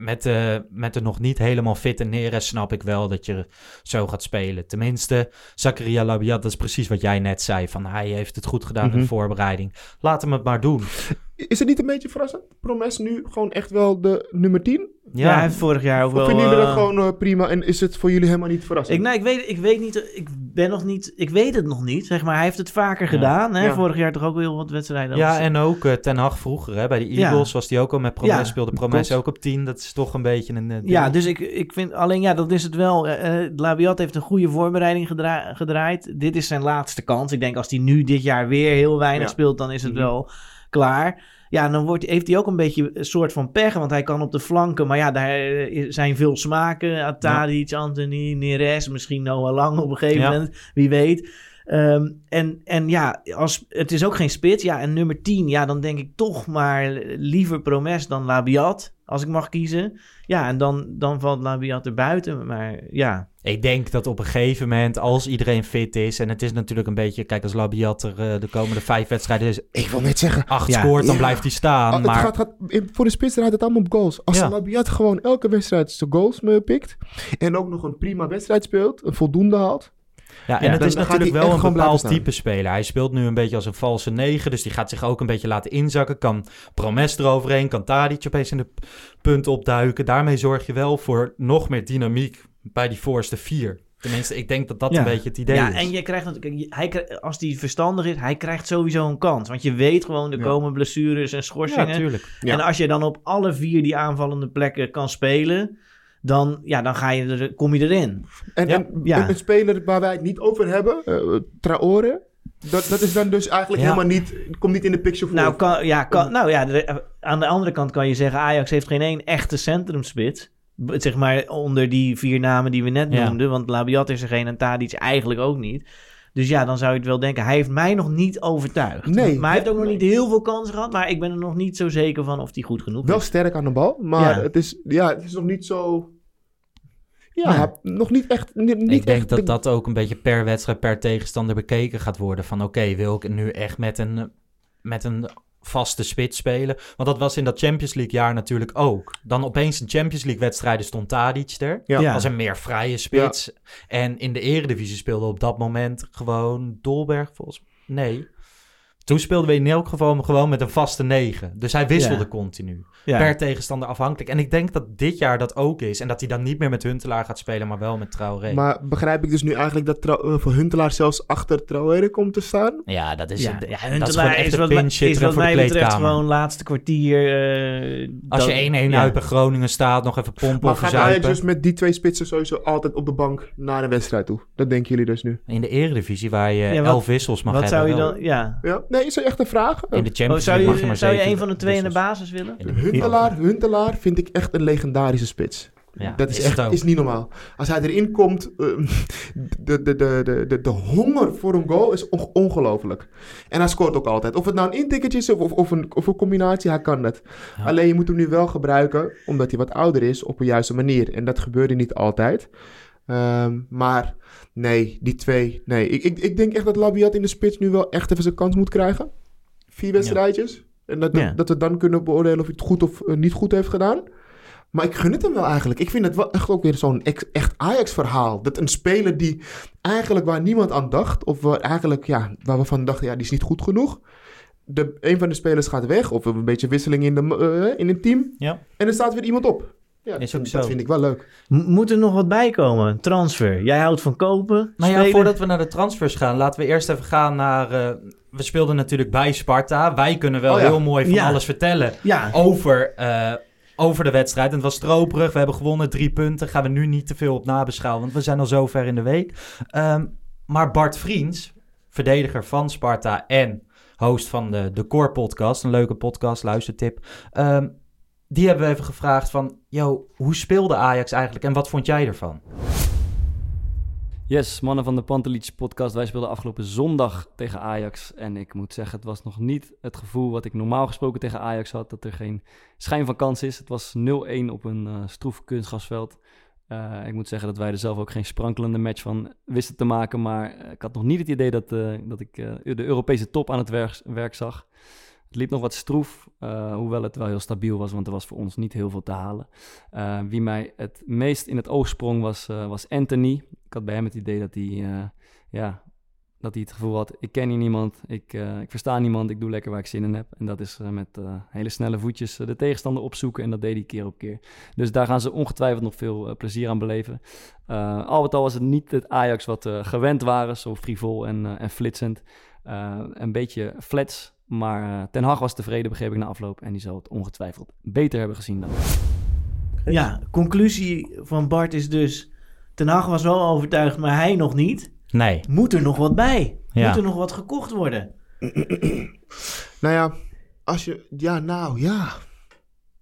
met de, met de nog niet helemaal fitte Neres snap ik wel dat je zo gaat spelen. Tenminste, Zakaria Labiat, dat is precies wat jij net zei. Van hij heeft het goed gedaan in Mhm. de voorbereiding. Laat hem het maar doen. Is het niet een beetje verrassend? Promes nu gewoon echt wel de nummer 10? Ja, hij heeft vorig jaar ook Of wel... vinden jullie dat eh, gewoon eh, prima en is het voor jullie helemaal niet verrassend? Ik, nou, ik, weet, ik weet niet, ik ben nog niet, ik weet het nog niet, zeg maar. Hij heeft het vaker Ja. gedaan, hè. Ja. Vorig jaar toch ook heel wat wedstrijden. Ja, en ook eh, Ten Hag vroeger, hè, bij de Ja. Eagles was hij ook al met Promes, Ja, speelde Promes ook op 10. Dat is toch een beetje een... Ja, dus ik, ik vind alleen, ja, dat is het wel. Labiat heeft een goede voorbereiding gedra- gedraaid. Dit is zijn laatste kans. Ik denk als hij nu dit jaar weer heel weinig Ja. speelt, dan is het Mhm. wel klaar. Ja, dan wordt, heeft hij ook een beetje een soort van pech, want hij kan op de flanken. Maar ja, daar eh, zijn veel smaken. Atadic, Anthony, Neres, misschien Noah Lang op een gegeven Ja. moment. Wie weet. Ehm, en, en ja, als, het is ook geen spits. Ja, en nummer 10, ja, dan denk ik toch maar liever Promes dan Labiat. Als ik mag kiezen. Ja, en dan, dan valt Labiat er buiten. Maar ja, Ik denk dat op een gegeven moment, als iedereen fit is... en het is natuurlijk een beetje... Kijk, als Labiat er eh, de komende vijf wedstrijden is, Ik wil net zeggen, acht Ja. scoort... dan Ja. blijft hij staan. ah, het maar gaat, gaat, voor de spits draait het allemaal op goals. Als Ja. Labiat gewoon elke wedstrijd zijn goals me pikt en ook nog een prima wedstrijd speelt, een voldoende haalt. Ja, en Ja, het dan- is natuurlijk wel een bepaald type speler. Hij speelt nu een beetje als een valse negen, dus die gaat zich ook een beetje laten inzakken. Kan Promes eroverheen, kan Tadic opeens in de punt opduiken. Daarmee zorg je wel voor nog meer dynamiek bij die voorste vier. Tenminste, ik denk dat dat Ja. een beetje het idee ja, is. en je krijgt natuurlijk, hij, als die verstandig is, hij krijgt sowieso een kans. Want je weet gewoon, er Ja. komen blessures en schorsingen. ja. Ja. En als je dan op alle vier die aanvallende plekken kan spelen, dan, ja, dan ga je er, kom je erin. En, Ja, en ja. een- speler waar wij het niet over hebben, eh Traore, dat, dat is dan dus eigenlijk Ja. helemaal niet, komt niet in de picture voor. Nou, kan, ja, kan, nou ja, de- aan de andere kant kan je zeggen, Ajax heeft geen één echte centrumspits. B- Zeg maar onder die vier namen die we net Ja. noemden. Want Labiat is er geen en Tadic eigenlijk ook niet. Dus ja, dan zou je het wel denken. Hij heeft mij nog niet overtuigd. Nee. Maar hij heeft ook nog niet heel veel kansen gehad. Maar ik ben er nog niet zo zeker van of hij goed genoeg Wel is. sterk aan de bal, maar Ja. het, is, ja, het is nog niet zo... Ja, nog niet echt... Niet, niet ik denk echt dat dat ook een beetje per wedstrijd, per tegenstander bekeken gaat worden. Van oké, wil ik nu echt met een, met een vaste spits spelen? Want dat was in dat Champions League jaar natuurlijk ook. Dan opeens in Champions League wedstrijden stond Tadic er. Ja. Ja. Als een meer vrije spits. En in de eredivisie speelde op dat moment gewoon Dolberg volgens Nee. Toen speelden we in elk geval gewoon met een vaste negen. Dus hij wisselde Ja. continu. Ja. Per tegenstander afhankelijk. En ik denk dat dit jaar dat ook is. En dat hij dan niet meer met Huntelaar gaat spelen, maar wel met Traoré. Maar begrijp ik dus nu eigenlijk dat eh, voor Huntelaar zelfs achter Traoré komt te staan? Ja, dat is, Ja, ja, dat is Huntelaar gewoon echt is, een wat, is wat voor de mij betreft gewoon laatste kwartier. eh, Als je dat- 1-1 ja. uit bij Groningen staat, nog even pompen Maar of gaat verzuipen. dus met die twee spitsen sowieso altijd op de bank naar een wedstrijd toe? Dat denken jullie dus nu? In de eredivisie, waar je Ja, wat- elf wissels mag Wat hebben. zou je dan... Ja. Ja? Nee, is er echt een vraag? In de Oh, Champions zou League je, mag je maar zou je een van de twee in de basis willen? Huntelaar, Huntelaar vind ik echt een legendarische spits. Ja, dat is, is echt is niet normaal. Als hij erin komt, eh, de, de, de, de, de, de honger voor een goal is on- ongelooflijk. En hij scoort ook altijd. Of het nou een intikketje is of, of, of, een, of een combinatie, hij kan dat. Ja. Alleen je moet hem nu wel gebruiken, omdat hij wat ouder is, op een juiste manier. En dat gebeurde niet altijd. Ehm, maar nee, die twee, nee. Ik, ik, ik denk echt dat Labiat in de spits nu wel echt even zijn kans moet krijgen. Vier wedstrijdjes. En dat, dat, Ja. dat we dan kunnen beoordelen of hij het goed of eh, niet goed heeft gedaan. Maar ik gun het hem wel eigenlijk. Ik vind het wel echt ook weer zo'n echt Ajax-verhaal. Dat een speler die eigenlijk waar niemand aan dacht, of waar eigenlijk, ja, waar we van dachten, ja, die is niet goed genoeg. De, een van de spelers gaat weg, of een beetje wisseling in, de, eh, in het team. Ja. En er staat weer iemand op. Ja, Is ook dat zo. vind ik wel leuk. M- Moet er nog wat bij komen? Transfer. Jij houdt van kopen. Nou ja, voordat we naar de transfers gaan, laten we eerst even gaan naar... eh, we speelden natuurlijk bij Sparta. Wij kunnen wel Oh ja. heel mooi van Ja. alles vertellen Ja, over, eh, over de wedstrijd. En het was stroperig. We hebben gewonnen, drie punten. Gaan we nu niet te veel op nabeschouwen, want we zijn al zo ver in de week. Ehm, maar Bart Vriends, verdediger van Sparta en host van de, de Core podcast, een leuke podcast, luistertip. ehm, die hebben we even gevraagd van, yo, hoe speelde Ajax eigenlijk en wat vond jij ervan? Yes, mannen van de Pantelic podcast. Wij speelden afgelopen zondag tegen Ajax. En ik moet zeggen, het was nog niet het gevoel wat ik normaal gesproken tegen Ajax had. Dat er geen schijn van kans is. Het was 0-1 op een eh stroef kunstgrasveld. Eh, ik moet zeggen dat wij er zelf ook geen sprankelende match van wisten te maken. Maar eh, ik had nog niet het idee dat, dat ik de Europese top aan het werk zag. Het liep nog wat stroef, eh, hoewel het wel heel stabiel was, want er was voor ons niet heel veel te halen. Eh, wie mij het meest in het oog sprong was, eh, was Anthony. Ik had bij hem het idee dat hij, ja, dat hij het gevoel had, ik ken hier niemand, ik, ik versta niemand, ik doe lekker waar ik zin in heb. En dat is met hele snelle voetjes de tegenstander opzoeken en dat deed hij keer op keer. Dus daar gaan ze ongetwijfeld nog veel plezier aan beleven. Al met al was het niet het Ajax wat we gewend waren, zo frivol en, en flitsend. Een beetje flats, maar eh, Ten Hag was tevreden, begreep ik na afloop. En die zal het ongetwijfeld beter hebben gezien dan. ja, conclusie van Bart is dus... Ten Hag was wel overtuigd, maar hij nog niet. Nee. Moet er nog wat bij? Ja. Moet er nog wat gekocht worden? Nou ja, als je... Ja, nou, ja.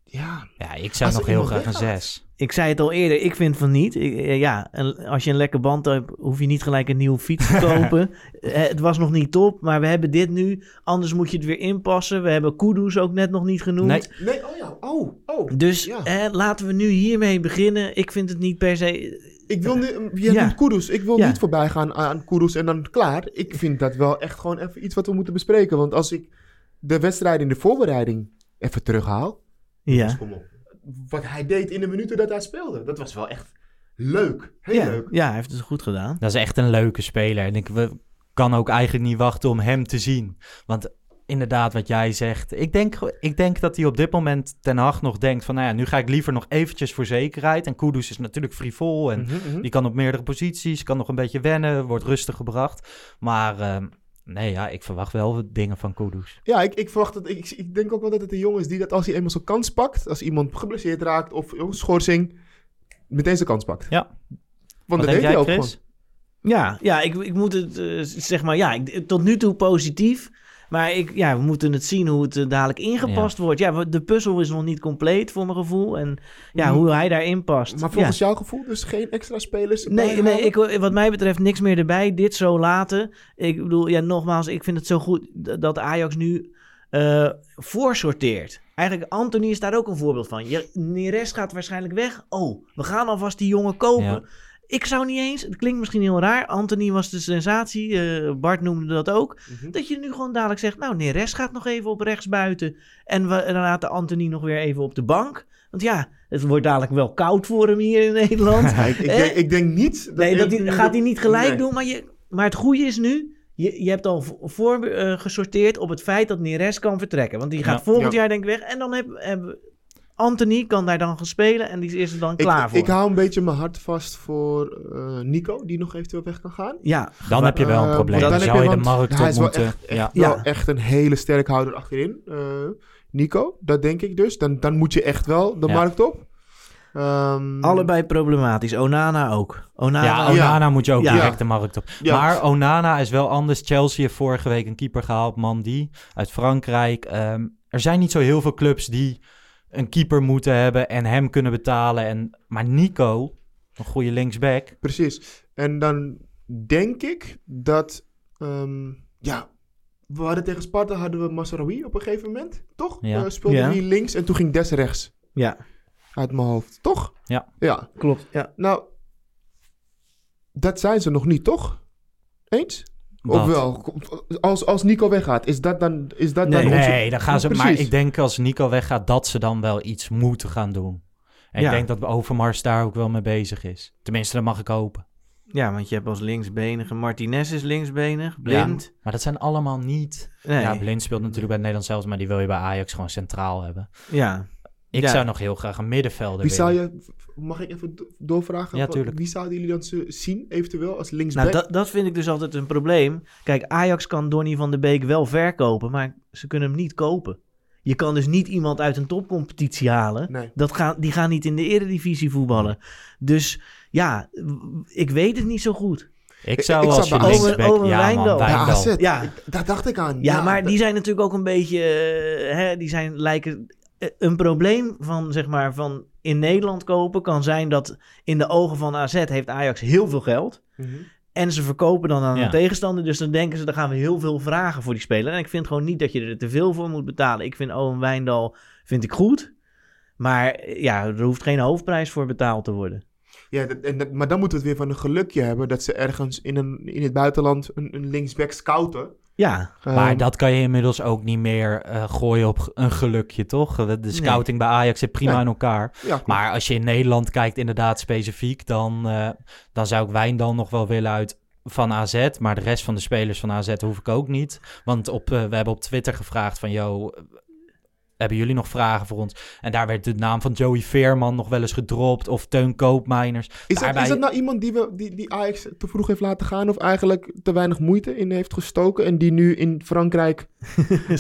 Ja. Ja, ik zou Als nog heel graag een weggaat. 6. Ik zei het al eerder, ik vind van niet. Ik, eh, ja, als je een lekker band hebt, hoef je niet gelijk een nieuwe fiets te kopen. Eh, het was nog niet top, maar we hebben dit nu. Anders moet je het weer inpassen. We hebben Kudus ook net nog niet genoemd. Nee. Nee, oh ja. Oh, oh. Dus Ja. eh, laten we nu hiermee beginnen. Ik vind het niet per se... Ik wil nu... Je Ja. Kudus. Ik wil Ja. niet voorbij gaan aan Kudus en dan klaar. Ik vind dat wel echt gewoon even iets wat we moeten bespreken. Want als ik de wedstrijd in de voorbereiding even terughaal... Ja, Dus kom op. Wat hij deed in de minuten dat hij speelde. Dat was wel echt leuk. Heel ja, leuk. ja hij heeft het goed gedaan. Dat is echt een leuke speler. En ik we, kan ook eigenlijk niet wachten om hem te zien. Want inderdaad wat jij zegt. Ik denk, ik denk dat hij op dit moment Ten Hag nog denkt van... nou ja, nu ga ik liever nog eventjes voor zekerheid. En Kudus is natuurlijk frivol en Mhm, mhm. die kan op meerdere posities. Kan nog een beetje wennen, wordt rustig gebracht. Maar ehm, nee, ja, ik verwacht wel dingen van Kudus. Ja, ik, ik verwacht dat. Ik, ik denk ook wel dat het een jongen is die dat als hij eenmaal zijn kans pakt, als iemand geblesseerd raakt of een schorsing, meteen zijn kans pakt. Ja. Want Wat dat denk deed hij jij, ook Chris? gewoon. Ja, ja ik, ik moet het eh, zeg maar, ja, ik- tot nu toe positief. Maar ik, ja, we moeten het zien hoe het eh, dadelijk ingepast wordt. Ja, de puzzel is nog niet compleet voor mijn gevoel. En ja, Mm. hoe hij daarin past. Maar ja. volgens jouw gevoel dus geen extra spelers? Nee, nee ik, wat mij betreft niks meer erbij. Dit zo laten. Ik bedoel, ja, nogmaals, ik vind het zo goed dat Ajax nu eh voorsorteert. Eigenlijk, Anthony is daar ook een voorbeeld van. Je, Neres gaat waarschijnlijk weg. Oh, we gaan alvast die jongen kopen. Ja. Ik zou niet eens, het klinkt misschien heel raar. Anthony was de sensatie. eh, Bart noemde dat ook. Mhm. Dat je nu gewoon dadelijk zegt, nou, Neres gaat nog even op rechts buiten. En we en dan laten Anthony nog weer even op de bank. Want ja, het wordt dadelijk wel koud voor hem hier in Nederland. Ja, ik, ik, denk, ik denk niet. Dat Nee, dat hij, gaat hij niet gelijk Nee. doen. Maar, je, maar het goede is nu, je, je hebt al vo- voor eh, gesorteerd op het feit dat Neres kan vertrekken. Want die gaat Ja. volgend Ja. jaar denk ik weg. En dan hebben heb, Anthony kan daar dan gaan spelen en die is er dan klaar ik, voor. ik hou een beetje mijn hart vast voor eh, Nico, die nog eventueel weg kan gaan. ja, Dan heb je wel een Eh, probleem. dan zou je je- de markt hij op is wel moeten. echt- echt ja. Ja. wel echt een hele sterke houder achterin. eh, Nico, dat denk ik dus. Dan, dan moet je echt wel de Ja. markt op. Ehm, allebei problematisch. Onana ook. Onana, Ja, Onana moet je ook Ja. direct de markt op. Ja. Maar Onana is wel anders. Chelsea heeft vorige week een keeper gehaald, Mandy, uit Frankrijk. Ehm, er zijn niet zo heel veel clubs die een keeper moeten hebben en hem kunnen betalen. En, maar Nico, een goede linksback. Precies. En dan denk ik dat... ehm, ja, we hadden tegen Sparta hadden we Masraoui op een gegeven moment. Toch? Ja. Eh, speelde Ja. hij links en toen ging Des rechts. Ja, Uit mijn hoofd. Toch? Ja. Ja. klopt. Ja. Nou, dat zijn ze nog niet, toch? Eens? Of Wat? wel? Als, als Nico weggaat, is dat dan... Is dat Nee, dan onze- Nee, dan gaan ze. Maar ik denk als Nico weggaat, dat ze dan wel iets moeten gaan doen. En Ja. ik denk dat Overmars daar ook wel mee bezig is. Tenminste, dat mag ik hopen. ja, want je hebt als linksbenige Martinez is linksbenig, blind. Maar dat zijn allemaal niet. Nee. Ja, Blind speelt natuurlijk bij het Nederlands zelfs, maar die wil je bij Ajax gewoon centraal hebben. ja. Ik Ja. zou nog heel graag een middenvelder Wie zou willen. je... Mag ik even do- doorvragen? Ja, tuurlijk. Wie zouden jullie dan zien, eventueel, als linksback? Nou, dat, dat vind ik dus altijd een probleem. Kijk, Ajax kan Donny van de Beek wel verkopen, maar ze kunnen hem niet kopen. Je kan dus niet iemand uit een topcompetitie halen. Nee. Dat gaan, die gaan niet in de eredivisie voetballen. Dus ja, ik weet het niet zo goed. Ik zou ik als zou je linksback... Owen- Owen ja, man, Wijndal. AZ, Ja. ik- daar dacht ik aan. Ja, maar dat- die zijn natuurlijk ook een beetje, eh, hè, die zijn lijken... eh, Een probleem van, zeg maar, van in Nederland kopen kan zijn dat in de ogen van AZ heeft Ajax heel veel geld. Mhm. En ze verkopen dan aan Ja. een tegenstander. Dus dan denken ze, dan gaan we heel veel vragen voor die speler. En ik vind gewoon niet dat je er te veel voor moet betalen. Ik vind Owen Wijndal vind ik goed. Maar eh, ja, er hoeft geen hoofdprijs voor betaald te worden. Ja, dat- en dat- maar dan moeten we het weer van een gelukje hebben dat ze ergens in, een, in het buitenland een, een linksback scouten. Ja, Maar Ehm, dat kan je inmiddels ook niet meer eh, gooien op een gelukje, toch? De, scouting bij Ajax zit prima in elkaar. ja. Maar als je in Nederland kijkt, inderdaad specifiek, dan, eh, dan zou ik Wijndal nog wel willen uit van AZ. Maar de rest van de spelers van AZ hoef ik ook niet. Want op, eh, we hebben op Twitter gevraagd van, yo, eh, hebben jullie nog vragen voor ons? En daar werd de naam van Joey Veerman nog wel eens gedropt. Of Teun Koopmeiners. is, dat, daarbij- is dat nou iemand die, we, die, die Ajax te vroeg heeft laten gaan of eigenlijk te weinig moeite in heeft gestoken en die nu in Frankrijk...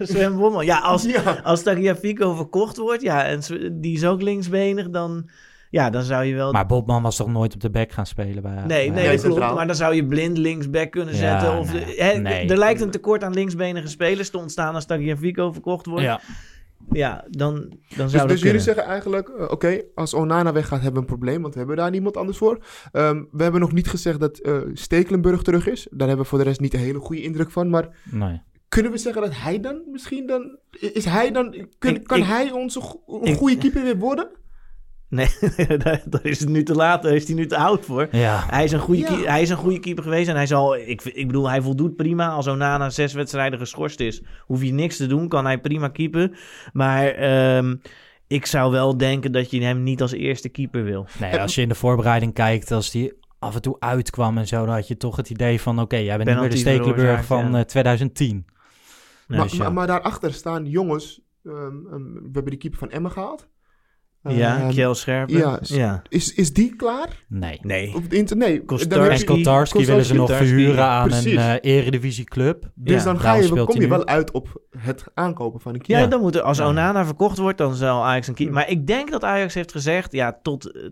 Sven, Bommel. Ja, als, Ja. als Tagliafico verkocht wordt, ja, en die is ook linksbenig, dan, ja, dan zou je wel... Maar Bobman was toch nooit op de back gaan spelen bij Nee, bij nee, Nee, dat klopt. Maar dan zou je blind linksback kunnen Ja, zetten. of nee. de- hè, Nee. Er lijkt een tekort aan linksbenige spelers te ontstaan als Tagliafico verkocht wordt. Ja, Ja. dan, dan zou Dus, dat dus jullie zeggen eigenlijk, eh, oké, als Onana weggaat hebben we een probleem, want we hebben daar niemand anders voor. Ehm, we hebben nog niet gezegd dat eh, Stekelenburg terug is. Daar hebben we voor de rest niet een hele goede indruk van. Maar Nee. kunnen we zeggen dat hij dan misschien dan... Is hij dan... Kun, Ik- kan ik- hij onze go- een ik- goede keeper weer worden? Nee, daar, daar is het nu te laat. Daar is hij nu te oud voor. Ja. Hij is, een goede Ja. hij is een goede keeper geweest. En hij zal, ik, ik bedoel, hij voldoet prima. Als Onana zes wedstrijden geschorst is, hoef je niks te doen. Kan hij prima keepen. Maar ehm, ik zou wel denken dat je hem niet als eerste keeper wil. Nee, als je in de voorbereiding kijkt, als die af en toe uitkwam en zo, dan had je toch het idee van, oké, jij bent niet meer de Penalty Stekelenburg van ja. eh, 2010. Nee, maar, ja. maar daarachter staan jongens. ehm, ehm, we hebben de keeper van Emmen gehaald. Ja, Ehm, Kjell Scherpen. Ja, Ja. Is, is die klaar? Nee. Nee. Op het inter nee. Heb En Kotarski willen ze nog verhuren aan precies. een eh eredivisieclub. Dus Ja, dan ga je, speelt kom je nu. wel uit op het aankopen van een Ja, keeper. dan moet er, als Ja. Onana verkocht wordt, dan zal Ajax een keeper. Maar ik denk dat Ajax heeft gezegd, ja, tot, eh,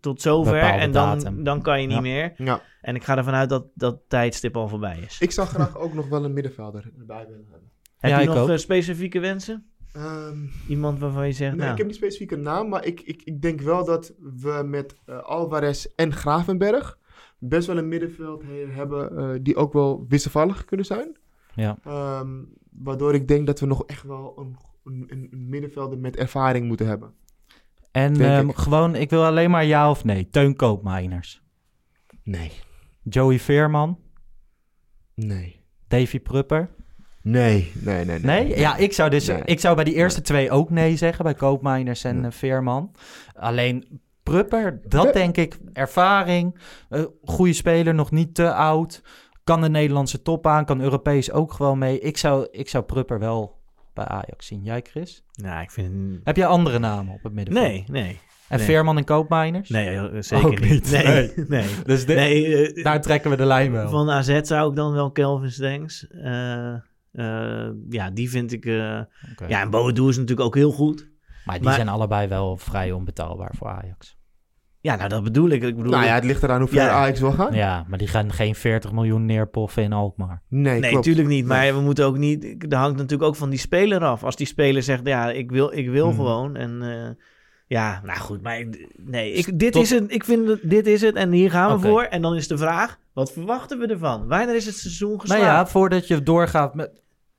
tot zover. Bepaalde En dan, datum. dan kan je niet Ja. meer. Ja. En ik ga ervan uit dat dat tijdstip al voorbij is. Ik zou graag ook nog wel een middenvelder erbij willen hebben. Heb Ja, je nog ook. eh, specifieke wensen? Ehm, Iemand waarvan je zegt, nee, nou, ik heb niet specifiek een naam, maar ik, ik, ik denk wel dat we met eh, Alvarez en Gravenberg best wel een middenveld he- hebben eh, die ook wel wisselvallig kunnen zijn. Ja. Ehm, waardoor ik denk dat we nog echt wel een, een, een middenvelder met ervaring moeten hebben. En ehm, ik. gewoon, ik wil alleen maar ja of nee. Teun Koopmeiners. Nee. Joey Veerman. Nee. Davy Prupper. Nee, nee, nee. Nee? Ja, ik zou, dus, Nee. ik zou bij die eerste twee ook nee zeggen. Bij Koopmeiners en Ja. eh, Veerman. Alleen Prupper, dat denk ik. Ervaring. eh, goede speler, nog niet te oud. Kan de Nederlandse top aan. Kan Europees ook gewoon mee. Ik zou, ik zou Prupper wel bij Ajax zien. Jij, Chris? nou, ik vind... Heb jij andere namen op het middenveld? Nee, nee. En nee. Veerman en Koopmeiners? Nee, eh, zeker Ook niet. Nee, Nee. nee. Dus de- nee daar trekken we de lijn wel. Van AZ zou ik dan wel Kelvin Stengs. eh, ja, die vind ik... eh. Ja, en Boadu is natuurlijk ook heel goed. Maar die Maar- zijn allebei wel vrij onbetaalbaar voor Ajax. Ja, nou, dat bedoel ik. Ik bedoel, Nou ja, het ligt eraan hoe ver Ja. Ajax wil gaan. Ja, maar die gaan geen 40 miljoen neerpoffen in Alkmaar. Nee, Nee, natuurlijk niet. Maar Nee. we moeten ook niet. Er hangt natuurlijk ook van die speler af. Als die speler zegt, ja, ik wil, ik wil Mhm. gewoon. En eh, ja, nou goed. Maar ik- nee, ik, dit Tot- is het. Ik vind dit is het. En hier gaan we voor. En dan is de vraag: wat verwachten we ervan? Wanneer is het seizoen Nou geslaagd? ja, voordat je doorgaat met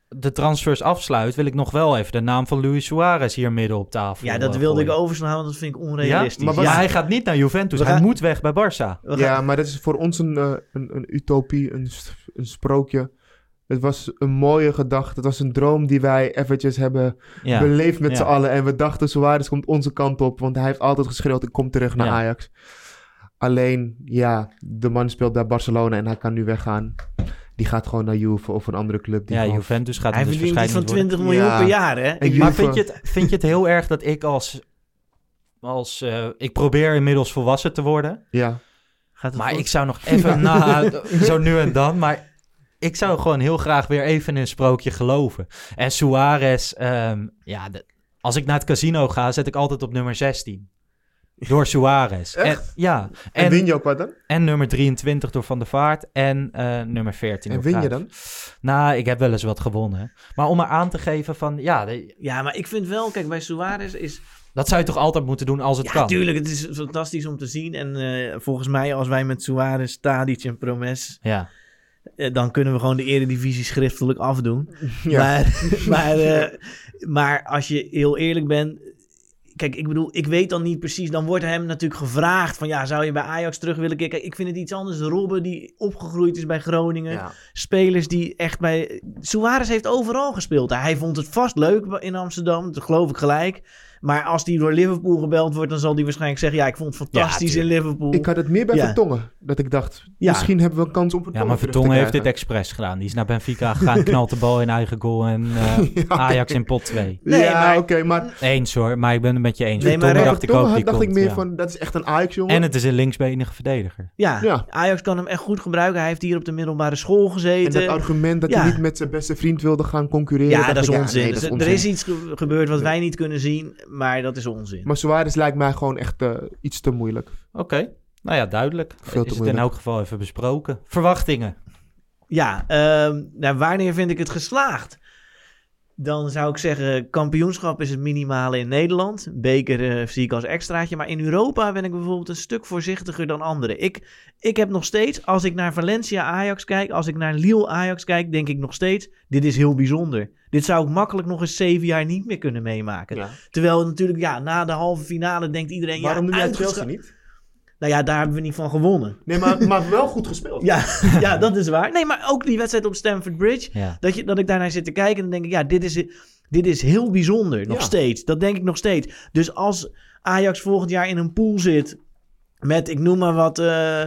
de transfers afsluit, wil ik nog wel even de naam van Luis Suarez hier midden op tafel Ja, dat eh, wilde ik overslaan, want dat vind ik onrealistisch. Ja? Maar hij gaat niet naar Juventus. We Hij gaan- moet weg bij Barça. We gaan- Ja, maar dat is voor ons een, eh, een, een utopie, een, een sprookje. Het was een mooie gedachte. Het was een droom die wij eventjes hebben Ja. beleefd met Ja. z'n allen. En we dachten, Suarez komt onze kant op. Want hij heeft altijd geschreeuwd, ik kom terug naar Ja. Ajax. Alleen, ja, de man speelt bij Barcelona en hij kan nu weggaan. Die gaat gewoon naar Juve of een andere club. Die Ja, gewoon- Juventus gaat hij dus verdient iets van waarschijnlijk 20 miljoen Ja. per jaar, hè? En Maar vind je, het, vind je het heel erg dat ik als... als eh, ik probeer inmiddels volwassen te worden. Ja, gaat het Maar goed? ik zou nog even na, zo nu en dan, maar ik zou gewoon heel graag weer even in een sprookje geloven. En Suarez, ehm, ja, de- als ik naar het casino ga, zet ik altijd op nummer 16. Door Suarez. En, Echt? ja, en, en, win je ook wat dan? en nummer 23 door Van der Vaart en eh, nummer 14 En win je dan? Nou, ik heb wel eens wat gewonnen. Maar om maar aan te geven van, ja, de- Ja, maar ik vind wel, kijk, bij Suarez is... dat zou je toch altijd moeten doen als het ja, kan. tuurlijk, het is fantastisch om te zien. En eh, volgens mij, als wij met Suarez, Tadic en Promes... Ja. Eh, dan kunnen we gewoon de eredivisie schriftelijk afdoen. Ja. Maar, maar, eh, maar als je heel eerlijk bent... Kijk, ik bedoel, ik weet dan niet precies. Dan wordt hem natuurlijk gevraagd van... Ja, zou je bij Ajax terug willen kijken? Kijk, ik vind het iets anders. Robben die opgegroeid is bij Groningen. Ja. Spelers die echt bij... Suarez heeft overal gespeeld. Hij vond het vast leuk in Amsterdam. Dat geloof ik gelijk. Maar als hij door Liverpool gebeld wordt... dan zal hij waarschijnlijk zeggen... Ja, ik vond het fantastisch in Liverpool. Ik had het meer bij Ja. Vertongen. Dat ik dacht, Ja. misschien hebben we een kans om Ja, Vertongen maar Vertongen heeft dit expres gedaan. Die is naar Benfica gegaan, knalt de bal in eigen goal en eh, Ja. Ajax in pot 2. Nee, ja, maar- oké, maar Eens hoor, maar ik ben het met je eens. Nee, maar Vertongen dacht ik ook, die dacht ik meer ja. van, dat is echt een Ajax-jongen. En het is een linksbenige verdediger. Ja, Ja. Ajax kan hem echt goed gebruiken. Hij heeft hier op de middelbare school En gezeten. dat argument dat Ja. hij niet met zijn beste vriend wilde gaan concurreren. ja, dat is onzin. Er is iets ge- gebeurd wat wij niet kunnen zien, maar dat is onzin. Maar Suarez lijkt mij gewoon echt eh, iets te moeilijk. Oké, nou ja, duidelijk. Veel te is het in elk geval even besproken. Verwachtingen? Ja, ehm, nou, wanneer vind ik het geslaagd? Dan zou ik zeggen, kampioenschap is het minimale in Nederland. Beker eh, zie ik als extraatje. Maar in Europa ben ik bijvoorbeeld een stuk voorzichtiger dan anderen. Ik, ik heb nog steeds, als ik naar Valencia Ajax kijk, als ik naar Lille Ajax kijk, denk ik nog steeds, dit is heel bijzonder. Dit zou ik makkelijk nog eens zeven jaar niet meer kunnen meemaken. Ja. Terwijl natuurlijk, ja, na de halve finale denkt iedereen, Waarom ja, noem jij Chelsea niet? Nou ja, daar hebben we niet van gewonnen. Nee, maar, maar wel goed gespeeld. Ja, ja, dat is waar. Nee, maar ook die wedstrijd op Stamford Bridge. Ja. Dat, je, dat ik daarnaar zit te kijken en dan denk ik, ja, dit is, dit is heel bijzonder. Nog Ja. steeds. Dat denk ik nog steeds. Dus als Ajax volgend jaar in een pool zit met, ik noem maar wat, eh,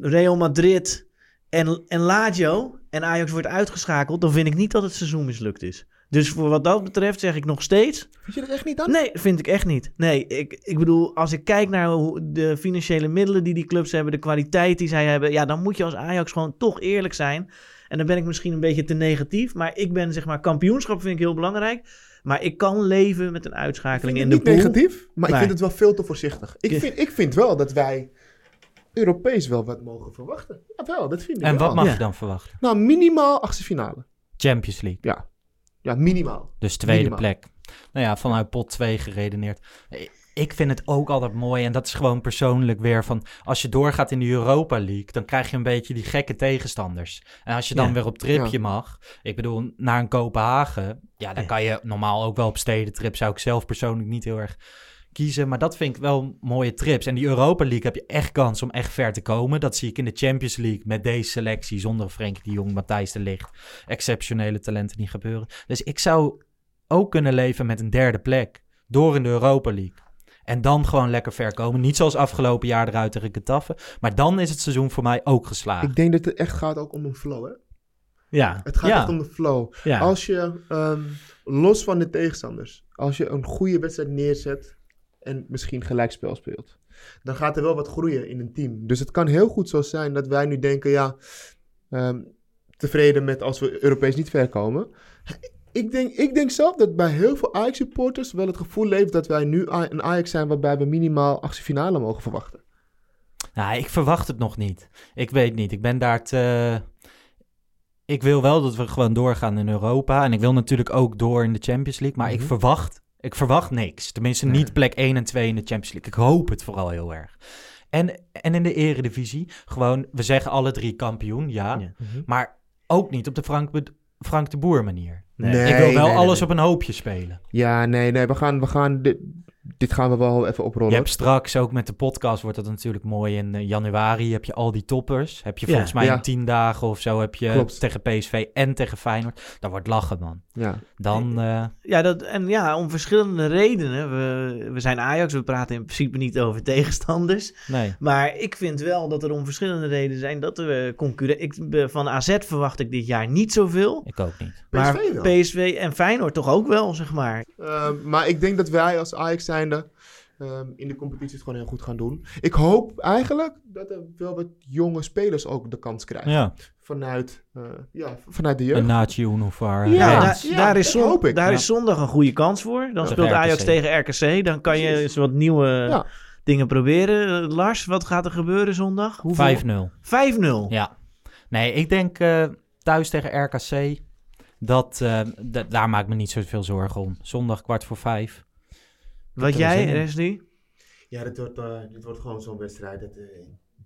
Real Madrid en, en Lazio en Ajax wordt uitgeschakeld, dan vind ik niet dat het seizoen mislukt is. Dus voor wat dat betreft zeg ik nog steeds... Vind je dat echt niet dan? Nee, vind ik echt niet. Nee, ik, ik bedoel, als ik kijk naar hoe de financiële middelen die die clubs hebben, de kwaliteit die zij hebben, ja, dan moet je als Ajax gewoon toch eerlijk zijn. En dan ben ik misschien een beetje te negatief, maar ik ben zeg maar, kampioenschap vind ik heel belangrijk. Maar ik kan leven met een uitschakeling in de niet pool. negatief, maar ik vind het wel veel te voorzichtig. Ik Ja. vind, ik vind wel dat wij Europees wel wat mogen verwachten. Jawel, dat vind ik En wel. wat mag Ja. je dan verwachten? Nou, minimaal achtste finale. Champions League. Ja. Ja, minimaal. Dus tweede Minimaal. plek. Nou ja, vanuit pot 2 geredeneerd. Ik vind het ook altijd mooi. En dat is gewoon persoonlijk weer van... Als je doorgaat in de Europa League... dan krijg je een beetje die gekke tegenstanders. En als je dan Ja. weer op tripje Ja. mag... Ik bedoel, naar een Kopenhagen... Ja, dan kan je normaal ook wel op stedentrip... zou ik zelf persoonlijk niet heel erg kiezen. Maar dat vind ik wel mooie trips. En die Europa League heb je echt kans om echt ver te komen. Dat zie ik in de Champions League met deze selectie... zonder Frenkie de Jong, Matthijs de Ligt. Exceptionele talenten die gebeuren. Dus ik zou ook kunnen leven met een derde plek. Door in de Europa League. En dan gewoon lekker ver komen. Niet zoals afgelopen jaar eruit tegen Getafe. Maar dan is het seizoen voor mij ook geslaagd. Ik denk dat het echt gaat ook om een flow, hè? Ja, Het gaat Ja. echt om de flow. ja. Als je, ehm, los van de tegenstanders, als je een goede wedstrijd neerzet en misschien gelijkspel speelt, dan gaat er wel wat groeien in een team. Dus het kan heel goed zo zijn dat wij nu denken, ja, ehm, tevreden met als we Europees niet ver komen. Ik denk, ik denk zelf dat bij heel veel Ajax-supporters wel het gevoel leeft dat wij nu een Ajax zijn waarbij we minimaal achtste finale mogen verwachten. Nou, ik verwacht het nog niet. Ik weet niet. Ik ben daar te... Ik wil wel dat we gewoon doorgaan in Europa. En ik wil natuurlijk ook door in de Champions League. Maar ik Mhm. verwacht... Ik verwacht niks. Tenminste, niet plek 1 en 2 in de Champions League. Ik hoop het vooral heel erg. En, en in de eredivisie, gewoon... We zeggen alle drie kampioen, ja. Ja. Maar ook niet op de Frank, Frank de Boer manier. Nee. ik wil wel nee, alles nee. op een hoopje spelen. Ja, nee, nee, we gaan, we gaan dit, dit gaan we wel even oprollen. Je hebt straks ook met de podcast wordt dat natuurlijk mooi. In eh, januari heb je al die toppers. Heb je Ja. volgens mij Ja. in tien dagen of zo heb je Klopt. tegen PSV en tegen Feyenoord. Dat wordt lachen, man. Ja. Dan, eh, Ja, dat, en ja, om verschillende redenen. We, we zijn Ajax, we praten in principe niet over tegenstanders. nee. Maar ik vind wel dat er om verschillende redenen zijn dat we concurrenten... Van AZ verwacht ik dit jaar niet zoveel. Ik ook niet. Maar PSV wel. PSV en Feyenoord toch ook wel, zeg maar. Ehm, maar ik denk dat wij als Ajax zijnde ehm, in de competitie het gewoon heel goed gaan doen. Ik hoop eigenlijk dat er wel wat jonge spelers ook de kans krijgen. Ja, Vanuit, eh, ja, vanuit de een jeugd. Nachi Unovar. Ja, Ja, daar, ja, daar, is, dat zon- hoop ik. daar Ja. is zondag een goede kans voor. Dan speelt Ajax tegen RKC. Dan kan je eens wat nieuwe Ja. dingen proberen. Lars, wat gaat er gebeuren zondag? 5-0. 5-0. Ja. Nee, ik denk eh, thuis tegen RKC. Dat, eh, daar maak ik me niet zoveel zorgen om. Zondag kwart voor vijf. Wat jij. Leslie? Ja, dit wordt, eh, dit wordt gewoon zo'n wedstrijd. Dat, eh,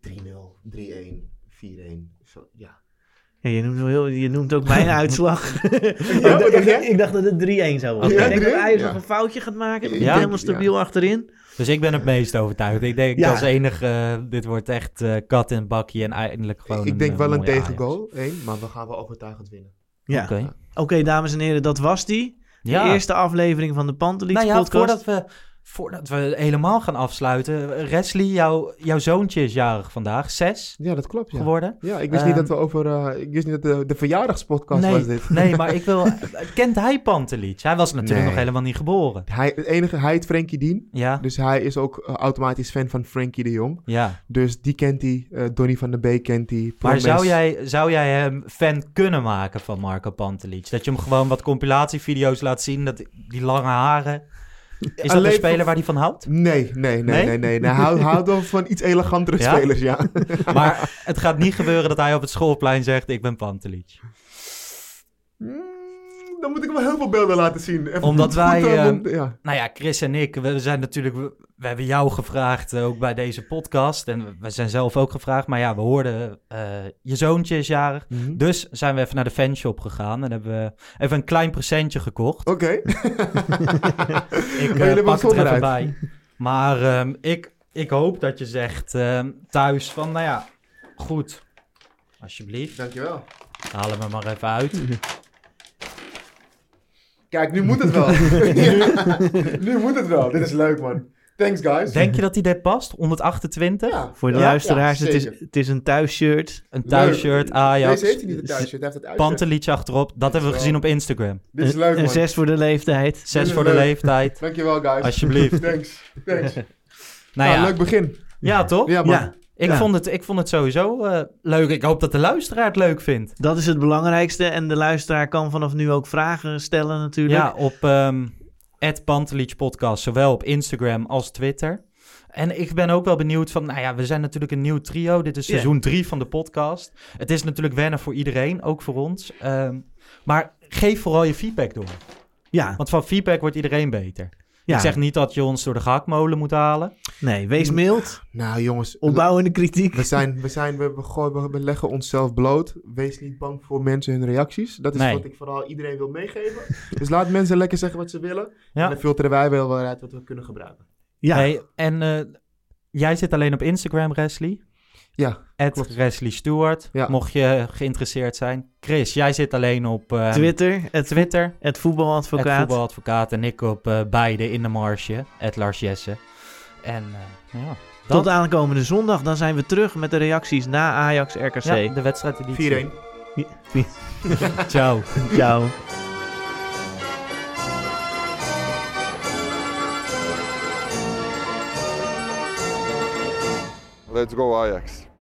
3-0, 3-1, 4-1. Zo, ja. Ja, je, noemt wel heel, je noemt ook mijn uitslag. ik, dacht ik dat het 3-1 zou worden. Ja, ik denk dat 3-1? Ajax Ja. nog een foutje gaat maken. Ja, helemaal stabiel achterin. Dus ik ben het meest overtuigd. Ik denk Ja. als enige, eh, dit wordt echt eh, kat in bakje en eindelijk gewoon ik denk wel een tegengoal, één, maar we gaan wel overtuigend winnen. Ja. Oké. Oké, dames en heren, dat was die. De Ja. eerste aflevering van de Pantelis Nou ja, podcast. voordat we, voordat we helemaal gaan afsluiten. Wesley, jouw, jouw zoontje is jarig vandaag. Zes Ja, dat klopt. Ja, geworden. ja ik wist niet Ehm, dat we over. eh, ik wist niet dat de, de verjaardagspodcast nee, was dit. nee, maar ik wil... Kent hij Pantelic? Hij was natuurlijk Nee. nog helemaal niet geboren. Hij, het enige, hij heet Frankie Dien. Ja, Dus hij is ook eh, automatisch fan van Frankie de Jong. ja. Dus die kent hij. eh Donny van der Beek kent hij. Maar zou jij, zou jij hem fan kunnen maken van Marco Pantelic? Dat je hem gewoon wat compilatievideo's laat zien, dat die lange haren... Is dat een speler waar hij van houdt? Nee, nee, nee, Nee? nee. Hij houdt, wel van iets elegantere spelers, ja. Maar het gaat niet gebeuren dat hij op het schoolplein zegt, ik ben Pantelic. Dan moet ik hem heel veel beelden laten zien. Even Omdat wij, goed, eh, eh, ja. Nou ja, Chris en ik, we zijn natuurlijk, we, hebben jou gevraagd, eh, ook bij deze podcast. En we, zijn zelf ook gevraagd. Maar ja, we hoorden, eh, je zoontje is jarig. Mhm. Dus zijn we even naar de fanshop gegaan en hebben we even een klein presentje gekocht. Oké. Ik hebben pak het even bij. Maar ehm, ik, ik hoop dat je zegt ehm, thuis van, nou ja, goed. Alsjeblieft, Dankjewel. haal hem er maar even uit. Kijk, nu moet het wel. Ja, nu moet het wel. Dit is leuk, man. Thanks, guys. Denk je dat hij dit past? 128? Ja. Voor de Ja, luisteraars, ja, het, is, het is een thuisshirt. Een thuisshirt, Ajax. Deze heeft hij niet een thuisshirt, hij heeft het uitshirt. Pantelietje achterop. Dat hebben we gezien op Instagram. Dit is leuk, Een man. 6 voor de leeftijd. Zes voor de leeftijd. Dankjewel, guys. Alsjeblieft. Thanks. Thanks. Nou Nou, ja, leuk begin. ja toch? Ja, man. Ik, Ja. vond het, ik vond het sowieso eh, leuk. Ik hoop dat de luisteraar het leuk vindt. dat is het belangrijkste. En de luisteraar kan vanaf nu ook vragen stellen natuurlijk. Ja, op Pantelietje Podcast, zowel op Instagram als Twitter. En ik ben ook wel benieuwd van, nou ja, we zijn natuurlijk een nieuw trio. Dit is seizoen drie van de podcast. Het is natuurlijk wennen voor iedereen, ook voor ons. Ehm, maar geef vooral je feedback door. Ja, Want van feedback wordt iedereen beter. Ja. Ik zeg niet dat je ons door de gehaktmolen moet halen. nee, wees mild. Nou, jongens. Opbouwende kritiek. We, zijn, we, zijn, we, we, gooien- we, leggen onszelf bloot. Wees niet bang voor mensen hun reacties. Dat is Nee. wat ik vooral iedereen wil meegeven. Dus laat mensen lekker zeggen wat ze willen. En dan filteren wij wel weer uit wat we kunnen gebruiken. Ja, Hey, en eh, jij zit alleen op Instagram, Wesley. Ja, At. Wesley Stewart, Ja. mocht je geïnteresseerd zijn. Chris, jij zit alleen op eh, Twitter, het, Twitter. het voetbaladvocaat. Het voetbaladvocaat en ik op eh, beide in de marge. Het Lars Jesse. En eh, ja, dat, Tot aankomende zondag, dan zijn we terug met de reacties na Ajax RKC. ja, de wedstrijdeditie. 4-1. Ciao. Ciao. Let's go Ajax.